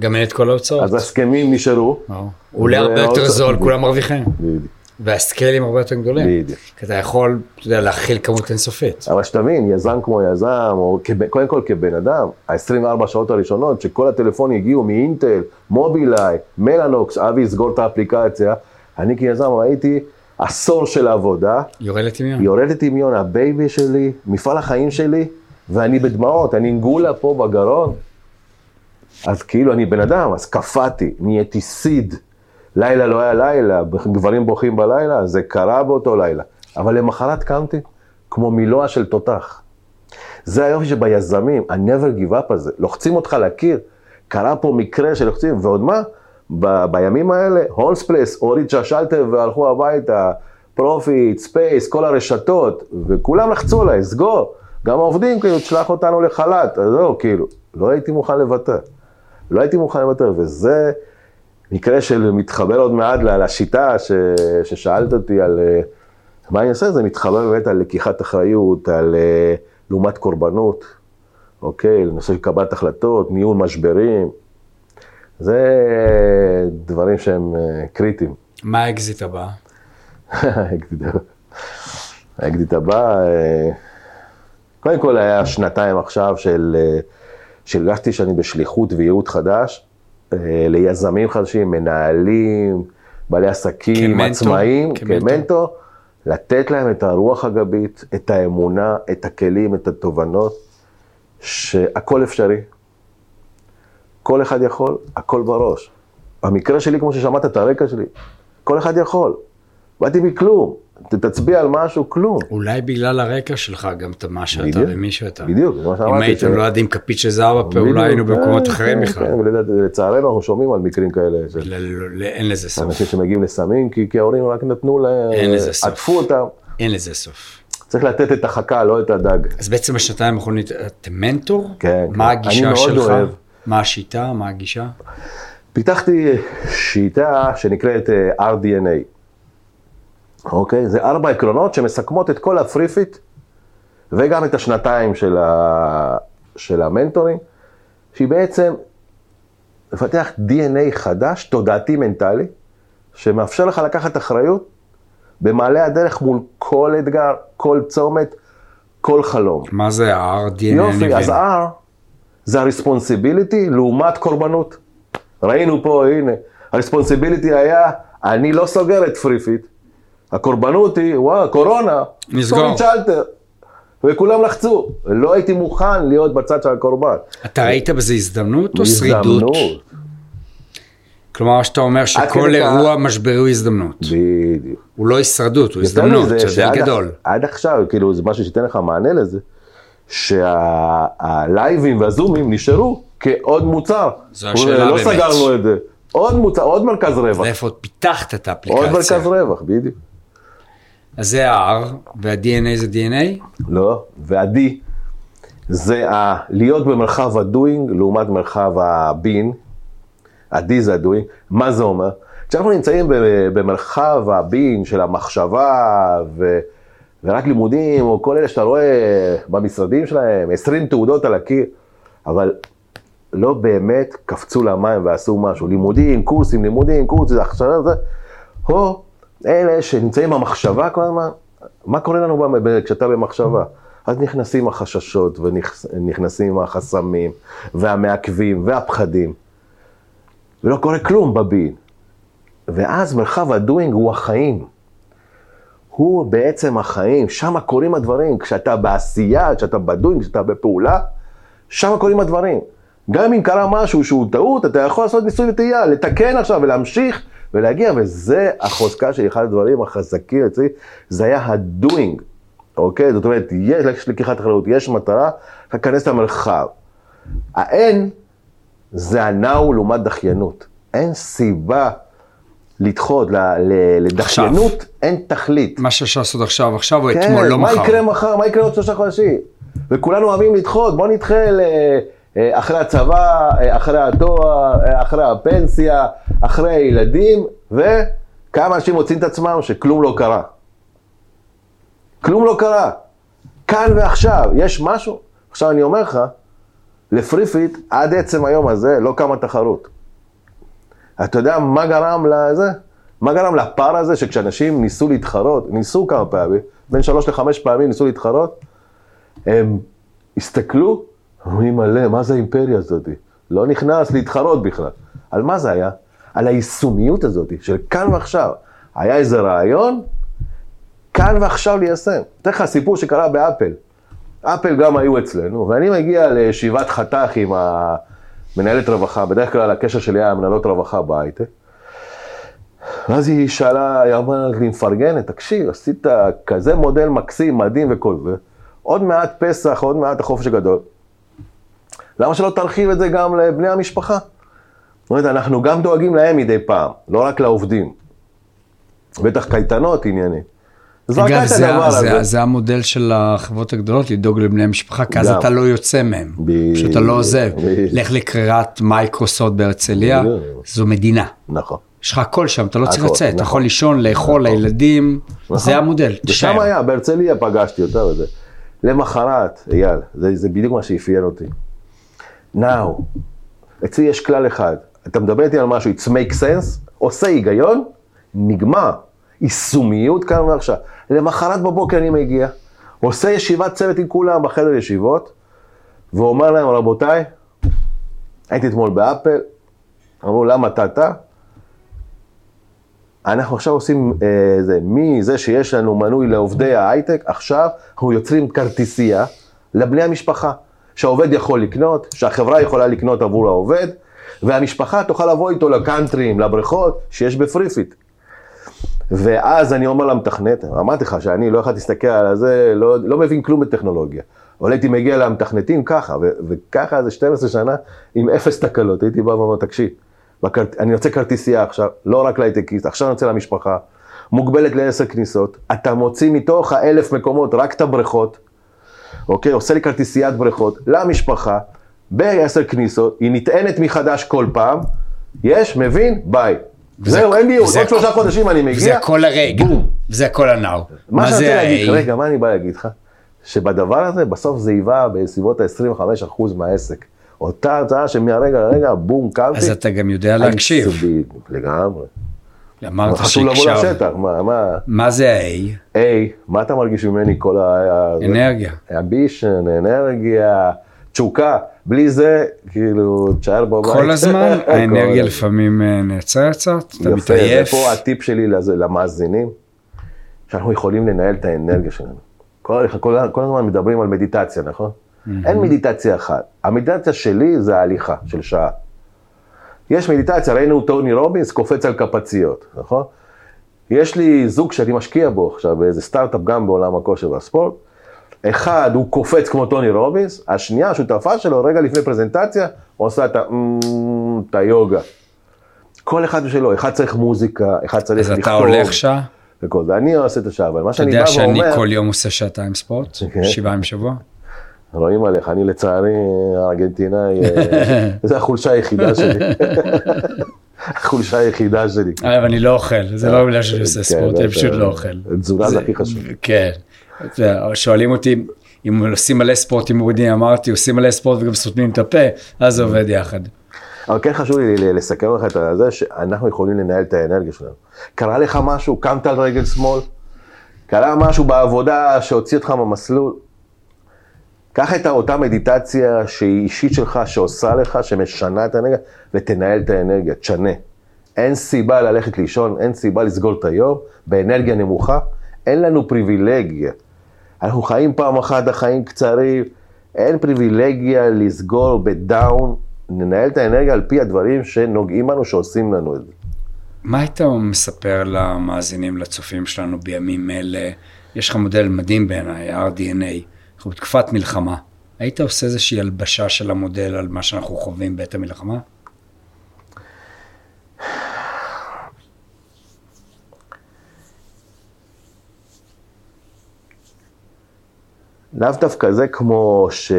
גם אין את כל ההוצאות. אז ההסכמים נשארו. ברור. הוא עולה הרבה יותר זול, כולם מרוויחים. וה-scaleים הרבה יותר גדולים. בדיוק. כי אתה יכול, אתה יודע, להכיל כמות אינסופית. אבל שתבין, יזם כמו יזם, או כב- קודם כל כבן אדם, ה-24 שעות הראשונות, שכל הטלפונים הגיעו מאינטל, מובילאיי, מלאנוקס, אבי יסגור את האפליקציה, אני כיזם ראיתי עשור של עבודה, יורד לטמיון. יורד לטמיון, הבייבי שלי, מפעל החיים שלי, ואני בדמעות, אני עם גולה פה בגרון. אז כאילו אני בן אדם, אז קפאתי, נהייתי סיד. לילה לא היה לילה, גברים בוכים בלילה, זה קרה באותו לילה. אבל למחרת קמתי כמו מלוע של תותח. זה היופי שביזמים, ה- never give up הזה, לוחצים אותך לקיר. קרה פה מקרה שלוחצים, ועוד מה? ב- בימים האלה, הולמס פלייס הוריד את השלטר והלכו הביתה, פרופיט, ספייס, כל הרשתות, וכולם לחצו עליי, סגור. גם העובדים, כאילו, תשלח אותנו לחל"ת, אז זהו, כאילו, לא הייתי מוכן לוותר. לא הייתי מוכן לוותר, וזה מקרה שמתחבר עוד מעט לשיטה ש, ששאלת אותי על אה, מה אני עושה, זה מתחבר באמת על לקיחת אחריות, על אה, לעומת קורבנות, אוקיי, לנושא של קבלת החלטות, ניהול משברים, זה דברים שהם אה, קריטיים. מה האקזיט הבא? האקזיט הבא. קודם כל היה שנתיים עכשיו של, שהרגשתי שאני בשליחות וייעוד חדש, אה, ליזמים חדשים, מנהלים, בעלי עסקים, כמנטור? עצמאים, כמנטור? כמנטור, לתת להם את הרוח הגבית, את האמונה, את הכלים, את התובנות, שהכל אפשרי. כל אחד יכול, הכל בראש. במקרה שלי, כמו ששמעת את הרקע שלי, כל אחד יכול. באתי מכלום. תצביע על משהו, כלום. אולי בגלל הרקע שלך, גם אתה מה שאתה. ומי שאתה. בדיוק, זה מה אם שאמרתי. הייתם ש- לא כפית של זהב בדיוק, אולי היינו במקומות כן, אחרים כן, בכלל. כן, לצערנו אנחנו שומעים על מקרים כאלה, אין לזה סוף. אנשים שמגיעים לסמים, כי ההורים רק נתנו להם. עטפו אותם. אין לזה סוף. צריך לתת את החכה, לא את הדג. אז בעצם בשנתיים האחרונות אתה מנטור? כן, מה כן. הגישה שלך? מה השיטה? מה הגישה? פיתחתי שיטה שנקראת אה, RDNA. אוקיי? זה ארבע עקרונות שמסכמות את כל ה-FreeFit וגם את השנתיים של, ה... של המנטורינג, שהיא בעצם לפתח DNA חדש, תודעתי מנטלי, שמאפשר לך לקחת אחריות במעלה הדרך מול כל אתגר, כל צומת, כל חלום. מה זה ה-RDNA? יופי, אז R זה ה-responsibility לעומת קורבנות. ראינו פה, הנה, ה-responsibility היה, אני לא סוגר את FreeFit, הקורבנות היא, וואו, קורונה, נסגור. וכולם לחצו, ולא הייתי מוכן להיות בצד של הקורבן. אתה ראית בזה הזדמנות או שרידות? הזדמנות. כלומר, שאתה אומר שכל אירוע משברי הוא הזדמנות. בדיוק. הוא לא הישרדות, הוא הזדמנות, שזה גדול. עד עכשיו, כאילו, זה משהו שייתן לך מענה לזה, שהלייבים והזומים נשארו כעוד מוצר. זו השאלה לא באמת. סגרנו את זה. עוד מוצר, עוד מרכז רווח. ואיפה עוד פיתחת את עוד האפליקציה. מרכז רווח, בדיוק. אז זה ה-R, וה-DNA זה DNA? לא, והדי זה ה- להיות במרחב הדוינג לעומת מרחב הבין. ה-D זה הדוינג. מה זה אומר? כשאנחנו נמצאים במרחב הבין של המחשבה ו... ורק לימודים, או כל אלה שאתה רואה במשרדים שלהם, 20 תעודות על הקיר, אבל לא באמת קפצו למים ועשו משהו. לימודים, קורסים, לימודים, קורסים, עכשיו זה, או אלה שנמצאים במחשבה כל הזמן, מה קורה לנו כשאתה במחשבה? אז נכנסים החששות ונכנסים החסמים והמעכבים והפחדים, ולא קורה כלום בבין. ואז מרחב הדוינג הוא החיים. הוא בעצם החיים, שם קורים הדברים. כשאתה בעשייה, כשאתה בדוינג, כשאתה בפעולה, שם קורים הדברים. גם אם קרה משהו שהוא טעות, אתה יכול לעשות ניסוי וטעייה, לתקן עכשיו ולהמשיך ולהגיע, וזה החוזקה שלי, אחד הדברים החזקים אצלי, זה היה ה-doing, אוקיי? זאת אומרת, יש לקיחת אחריות, יש מטרה, להיכנס למרחב. האין זה ה-now לעומת דחיינות. אין סיבה לדחות, לדחיינות עכשיו. אין תכלית. מה שאפשר לעשות עכשיו, עכשיו או כן, אתמול, לא מה מחר. יקרה מחר, מה יקרה עוד שלושה חודשים? וכולנו אוהבים לדחות, בוא נדחה ל- אחרי הצבא, אה, אחרי התואר, אה, אחרי הפנסיה, אחרי הילדים, וכמה אנשים מוצאים את עצמם שכלום לא קרה. כלום לא קרה. כאן ועכשיו, יש משהו. עכשיו אני אומר לך, לפריפיט, עד עצם היום הזה, לא קמה תחרות. אתה יודע מה גרם לזה? מה גרם לפער הזה שכשאנשים ניסו להתחרות, ניסו כמה פעמים, בין שלוש לחמש פעמים ניסו להתחרות, הם הסתכלו, אומרים מלא, מה זה האימפריה הזאת? לא נכנס להתחרות בכלל. על מה זה היה? על היישומיות הזאת של כאן ועכשיו. היה איזה רעיון, כאן ועכשיו ליישם. אתן לך סיפור שקרה באפל. אפל גם היו אצלנו, ואני מגיע לישיבת חתך עם המנהלת רווחה, בדרך כלל הקשר שלי היה מנהלות רווחה בהייטק. ואז היא שאלה, היא אמרת לי, מפרגנת, תקשיב, עשית כזה מודל מקסים, מדהים וכל זה. עוד מעט פסח, עוד מעט החופש הגדול. למה שלא תרחיב את זה גם לבני המשפחה? זאת אומרת, אנחנו גם דואגים להם מדי פעם, לא רק לעובדים. בטח קייטנות עניינים. זרקה אגב, זה, זה, הזה. זה המודל של החברות הגדולות, לדאוג לבני משפחה, כי אז. אתה לא יוצא מהם, בדיוק, שאתה לא עוזב. לך לקריית מייקרוסופט בהרצליה. זו מדינה. נכון. יש לך הכל שם, אתה לא צריך לצאת, אתה נכון. יכול לישון, לאכול, נכון. לילדים, נכון. זה המודל, ושם תישאר. היה, בהרצליה פגשתי אותה וזה. למחרת, אייל, זה, זה בדיוק מה שאפיין אותי. Now, אצלי יש כלל אחד, אתה מדבר איתי על משהו, it's make sense, עושה היגיון, נגמר. יישומיות כאן ועכשיו. למחרת בבוקר אני מגיע, עושה ישיבת צוות עם כולם בחדר ישיבות, ואומר להם, רבותיי, הייתי אתמול באפל, אמרו, למה אתה? אנחנו עכשיו עושים אה, זה, מזה שיש לנו מנוי לעובדי ההייטק, עכשיו אנחנו יוצרים כרטיסייה לבני המשפחה, שהעובד יכול לקנות, שהחברה יכולה לקנות עבור העובד, והמשפחה תוכל לבוא איתו לקאנטרים, לבריכות, שיש ב-FreeFit. ואז אני אומר למתכנת, אמרתי לך שאני לא יכול להסתכל על זה, לא, לא מבין כלום בטכנולוגיה. אבל הייתי מגיע למתכנתים ככה, ו- וככה זה 12 שנה עם אפס תקלות. הייתי בא ואומר, תקשיב, בכרט... אני רוצה כרטיסייה עכשיו, לא רק להייטקיסט, עכשיו אני רוצה למשפחה, מוגבלת לעשר כניסות, אתה מוציא מתוך האלף מקומות רק את הבריכות, אוקיי? עושה לי כרטיסיית בריכות למשפחה, בעשר כניסות, היא נטענת מחדש כל פעם, יש, מבין, ביי. זהו, אין וזה עוד שלושה חודשים אני מגיע. זה הכל הרגע. זה הכל הנאו. מה שאני רוצה להגיד? רגע, מה אני בא להגיד לך? שבדבר הזה, בסוף זה היווה בסביבות ה-25% מהעסק. אותה הרצאה שמהרגע לרגע, בום, קמתי. אז אתה גם יודע להקשיב. לגמרי. אמרת חשוב לבוא שהקשב. לשטח, מה, מה, מה זה ה-A? היי, מה אתה מרגיש ממני כל ה... אנרגיה. אמבישן, אנרגיה, תשוקה, בלי זה, כאילו, תשאר בבית. כל הזמן, האנרגיה. לפעמים אה, נעצרת קצת, אתה יפה, מתעייף. ופה הטיפ שלי למאזינים, שאנחנו יכולים לנהל את האנרגיה שלנו. כל, כל, כל הזמן מדברים על מדיטציה, נכון? אין מדיטציה אחת. המדיטציה שלי זה ההליכה של שעה. יש מדיטציה, ראינו טוני רובינס קופץ על כפציות, נכון? יש לי זוג שאני משקיע בו עכשיו, באיזה סטארט-אפ גם בעולם הכושר והספורט. אחד, הוא קופץ כמו טוני רובינס, השנייה, השותפה שלו, רגע לפני פרזנטציה, עושה את ה- "אמ", את היוגה. כל אחד שלו, אחד צריך מוזיקה, אחד צריך אז לכתוב. אתה הולך שעה? וכל זה, אני עושה את השעה, אבל מה אתה שאני יודע בא שאני ואומר, כל יום עושה שעתיים ספורט? כן. שבעה ימים בשבוע? רואים עליך, אני לצערי הארגנטינאי, אה, זו החולשה היחידה שלי. החולשה היחידה שלי. אבל אני לא אוכל, זה לא בגלל שאני עושה כן, ספורט, אני זה- פשוט לא אוכל. תזונה זה הכי חשוב. כן. שואלים אותי אם עושים מלא ספורט עם מורידים, אמרתי עושים מלא ספורט וגם סותמים את הפה, אז זה עובד יחד. אבל כן חשוב לי לסכם לך את זה, שאנחנו יכולים לנהל את האנרגיה שלנו. קרה לך משהו, קמת על רגל שמאל, קרה משהו בעבודה שהוציא אותך מהמסלול, קח את אותה מדיטציה שהיא אישית שלך, שעושה לך, שמשנה את האנרגיה, ותנהל את האנרגיה, תשנה. אין סיבה ללכת לישון, אין סיבה לסגור את היום באנרגיה נמוכה, אין לנו פריבילגיה. אנחנו חיים פעם אחת, החיים קצרים, אין פריבילגיה לסגור בדאון ננהל את האנרגיה על פי הדברים שנוגעים בנו, שעושים לנו את זה. מה היית מספר למאזינים, לצופים שלנו בימים אלה? יש לך מודל מדהים בעיניי, RDNA, אנחנו בתקופת מלחמה. היית עושה איזושהי הלבשה של המודל על מה שאנחנו חווים בעת המלחמה? לאו דווקא זה כמו ש...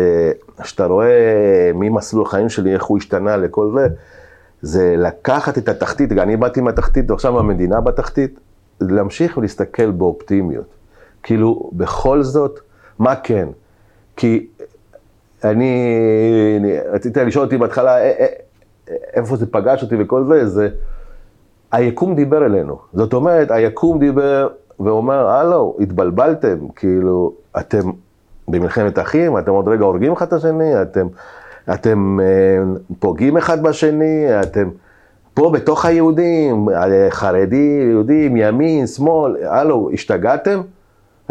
שאתה רואה ממסלול החיים שלי, איך הוא השתנה לכל זה, זה לקחת את התחתית, אני באתי מהתחתית ועכשיו המדינה בתחתית, להמשיך ולהסתכל באופטימיות. כאילו, בכל זאת, מה כן? כי אני, אני רצית לשאול אותי בהתחלה, איפה זה פגש אותי וכל זה, זה, היקום דיבר אלינו. זאת אומרת, היקום דיבר ואומר, הלו, התבלבלתם, כאילו, אתם במלחמת אחים, אתם עוד רגע הורגים אחד את השני, אתם, אתם אה, פוגעים אחד בשני, אתם פה בתוך היהודים, חרדים, יהודים, ימין, שמאל, הלו, השתגעתם?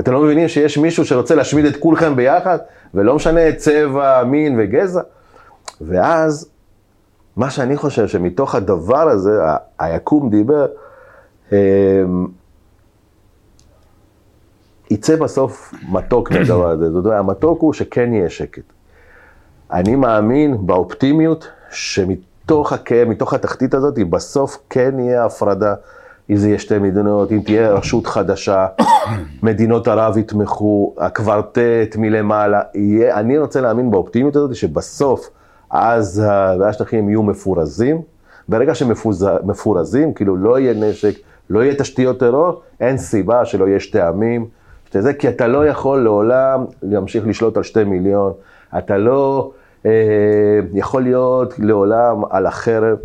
אתם לא מבינים שיש מישהו שרוצה להשמיד את כולכם ביחד, ולא משנה צבע, מין וגזע? ואז, מה שאני חושב שמתוך הדבר הזה, היקום דיבר, אה, יצא בסוף מתוק מהדבר הזה. זאת אומרת, המתוק הוא שכן יהיה שקט. אני מאמין באופטימיות שמתוך הכאב, מתוך התחתית הזאת, בסוף כן יהיה הפרדה. אם זה יהיה שתי מדינות, אם תהיה רשות חדשה, מדינות ערב יתמכו, הקוורטט מלמעלה, יהיה, אני רוצה להאמין באופטימיות הזאת שבסוף עזה והשטחים יהיו מפורזים. ברגע שמפורזים, כאילו לא יהיה נשק, לא יהיה תשתיות טרור, אין סיבה שלא יהיה שתי עמים. שזה כי אתה לא יכול לעולם להמשיך לשלוט על שתי מיליון, אתה לא אה, יכול להיות לעולם על החרב.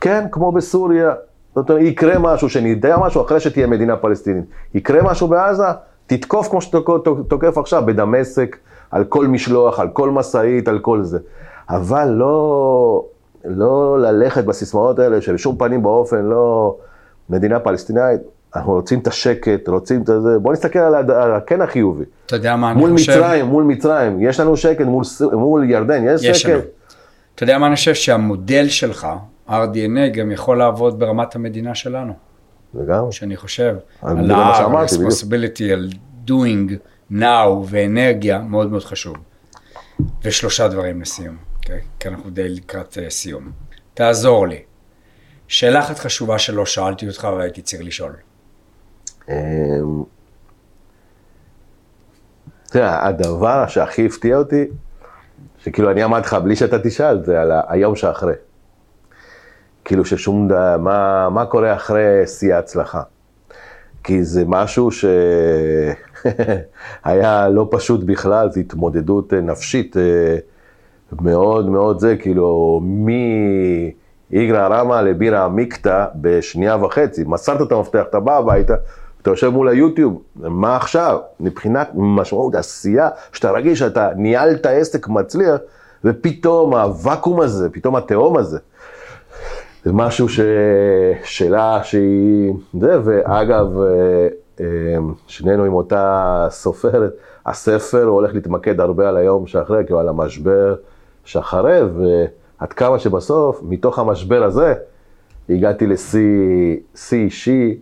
כן, כמו בסוריה, זאת אומרת, יקרה משהו, שנדע משהו אחרי שתהיה מדינה פלסטינית. יקרה משהו בעזה, תתקוף כמו שתוקף עכשיו בדמשק, על כל משלוח, על כל משאית, על כל זה. אבל לא, לא ללכת בסיסמאות האלה שבשום פנים באופן לא מדינה פלסטינאית. אנחנו רוצים את השקט, רוצים את זה, בוא נסתכל על הקן החיובי. אתה יודע מה אני חושב? מול מצרים, מול מצרים, יש לנו שקט, מול, מול ירדן, יש, יש שקט. לנו. אתה יודע מה אני חושב? שהמודל שלך, RDNA, גם יכול לעבוד ברמת המדינה שלנו. לגמרי. שאני חושב, על ה-responsibility, על doing now ואנרגיה, מאוד מאוד חשוב. ושלושה דברים לסיום? אוקיי? כי אנחנו די לקראת uh, סיום. תעזור לי. שאלה אחת חשובה שלא שאלתי אותך והייתי צריך לשאול. אמ, תראה, הדבר שהכי הפתיע אותי, שכאילו אני אמרתי לך בלי שאתה תשאל, זה על היום שאחרי. כאילו ששום דבר, מה, מה קורה אחרי שיא ההצלחה. כי זה משהו שהיה לא פשוט בכלל, זו התמודדות נפשית אה, מאוד מאוד זה, כאילו, מאיגרא רמא לבירה עמיקתא בשנייה וחצי. מסרת את המפתח, אתה בא הביתה, אתה יושב מול היוטיוב, מה עכשיו? מבחינת משמעות עשייה, שאתה רגיל שאתה ניהלת עסק מצליח, ופתאום הוואקום הזה, פתאום התהום הזה, זה משהו ש... שאלה שהיא... זה, ואגב, אה, אה, שנינו עם אותה סופרת, הספר הולך להתמקד הרבה על היום שאחרי, כאילו על המשבר שאחרי, ועד כמה שבסוף, מתוך המשבר הזה, הגעתי לשיא אישי,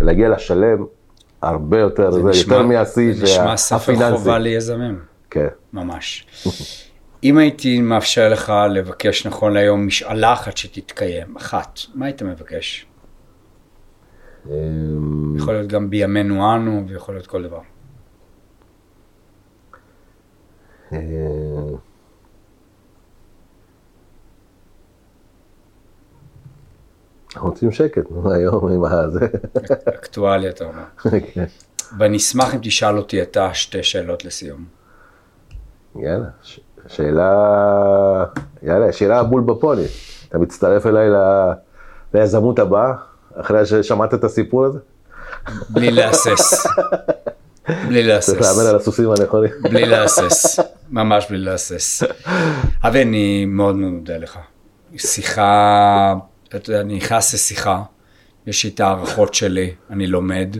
להגיע לשלם הרבה יותר, זה, זה נשמע, יותר מהשיא הפיננסי. זה נשמע ספר חובה ליזמים. כן. ממש. אם הייתי מאפשר לך לבקש נכון להיום משאלה אחת שתתקיים, אחת, מה היית מבקש? אמ, יכול להיות גם בימינו אנו, ויכול להיות כל דבר. אמ, אנחנו רוצים שקט, נו, היום עם הזה. אקטואלי, אתה אומר. כן. ואני אשמח אם תשאל אותי אתה שתי שאלות לסיום. יאללה, שאלה, יאללה, שאלה בול בפוני. אתה מצטרף אליי ליזמות הבאה, אחרי ששמעת את הסיפור הזה? בלי להסס. בלי להסס. צריך לאמן על הסוסים הנכונים. בלי להסס, ממש בלי להסס. אבי, אני מאוד מאוד מודה לך. שיחה אתה יודע, אני נכנס לשיחה, יש לי את ההערכות שלי, אני לומד.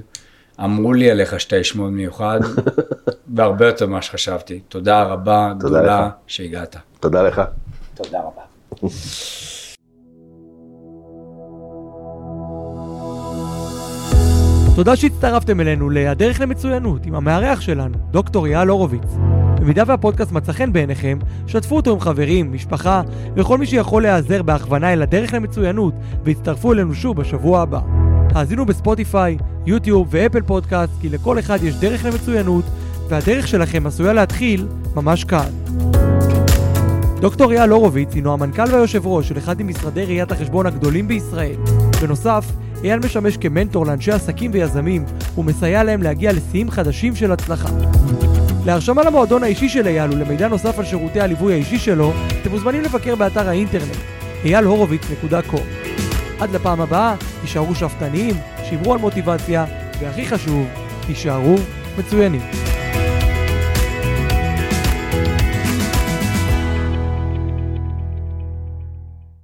אמרו לי עליך שאתה איש מאוד מיוחד, והרבה יותר ממה שחשבתי. תודה רבה, תודה גדולה, שהגעת. תודה לך. תודה רבה. תודה שהצטרפתם אלינו ל"הדרך למצוינות" עם המארח שלנו, דוקטור אייל הורוביץ. במידה והפודקאסט מצא חן בעיניכם, שתפו אותו עם חברים, משפחה וכל מי שיכול להיעזר בהכוונה אל הדרך למצוינות והצטרפו אלינו שוב בשבוע הבא. האזינו בספוטיפיי, יוטיוב ואפל פודקאסט כי לכל אחד יש דרך למצוינות והדרך שלכם עשויה להתחיל ממש כאן. דוקטור אייל הורוביץ הינו המנכ"ל והיושב ראש של אחד ממשרדי ראיית החשבון הגדולים בישראל. בנוסף, אייל משמש כמנטור לאנשי עסקים ויזמים ומסייע להם להגיע לשיאים חדשים של הצלחה. להרשמה למועדון האישי של אייל ולמידע נוסף על שירותי הליווי האישי שלו, אתם מוזמנים לבקר באתר האינטרנט איילהורוביץ.com. עד לפעם הבאה, תישארו שאפתניים, שמרו על מוטיבציה, והכי חשוב, תישארו מצוינים.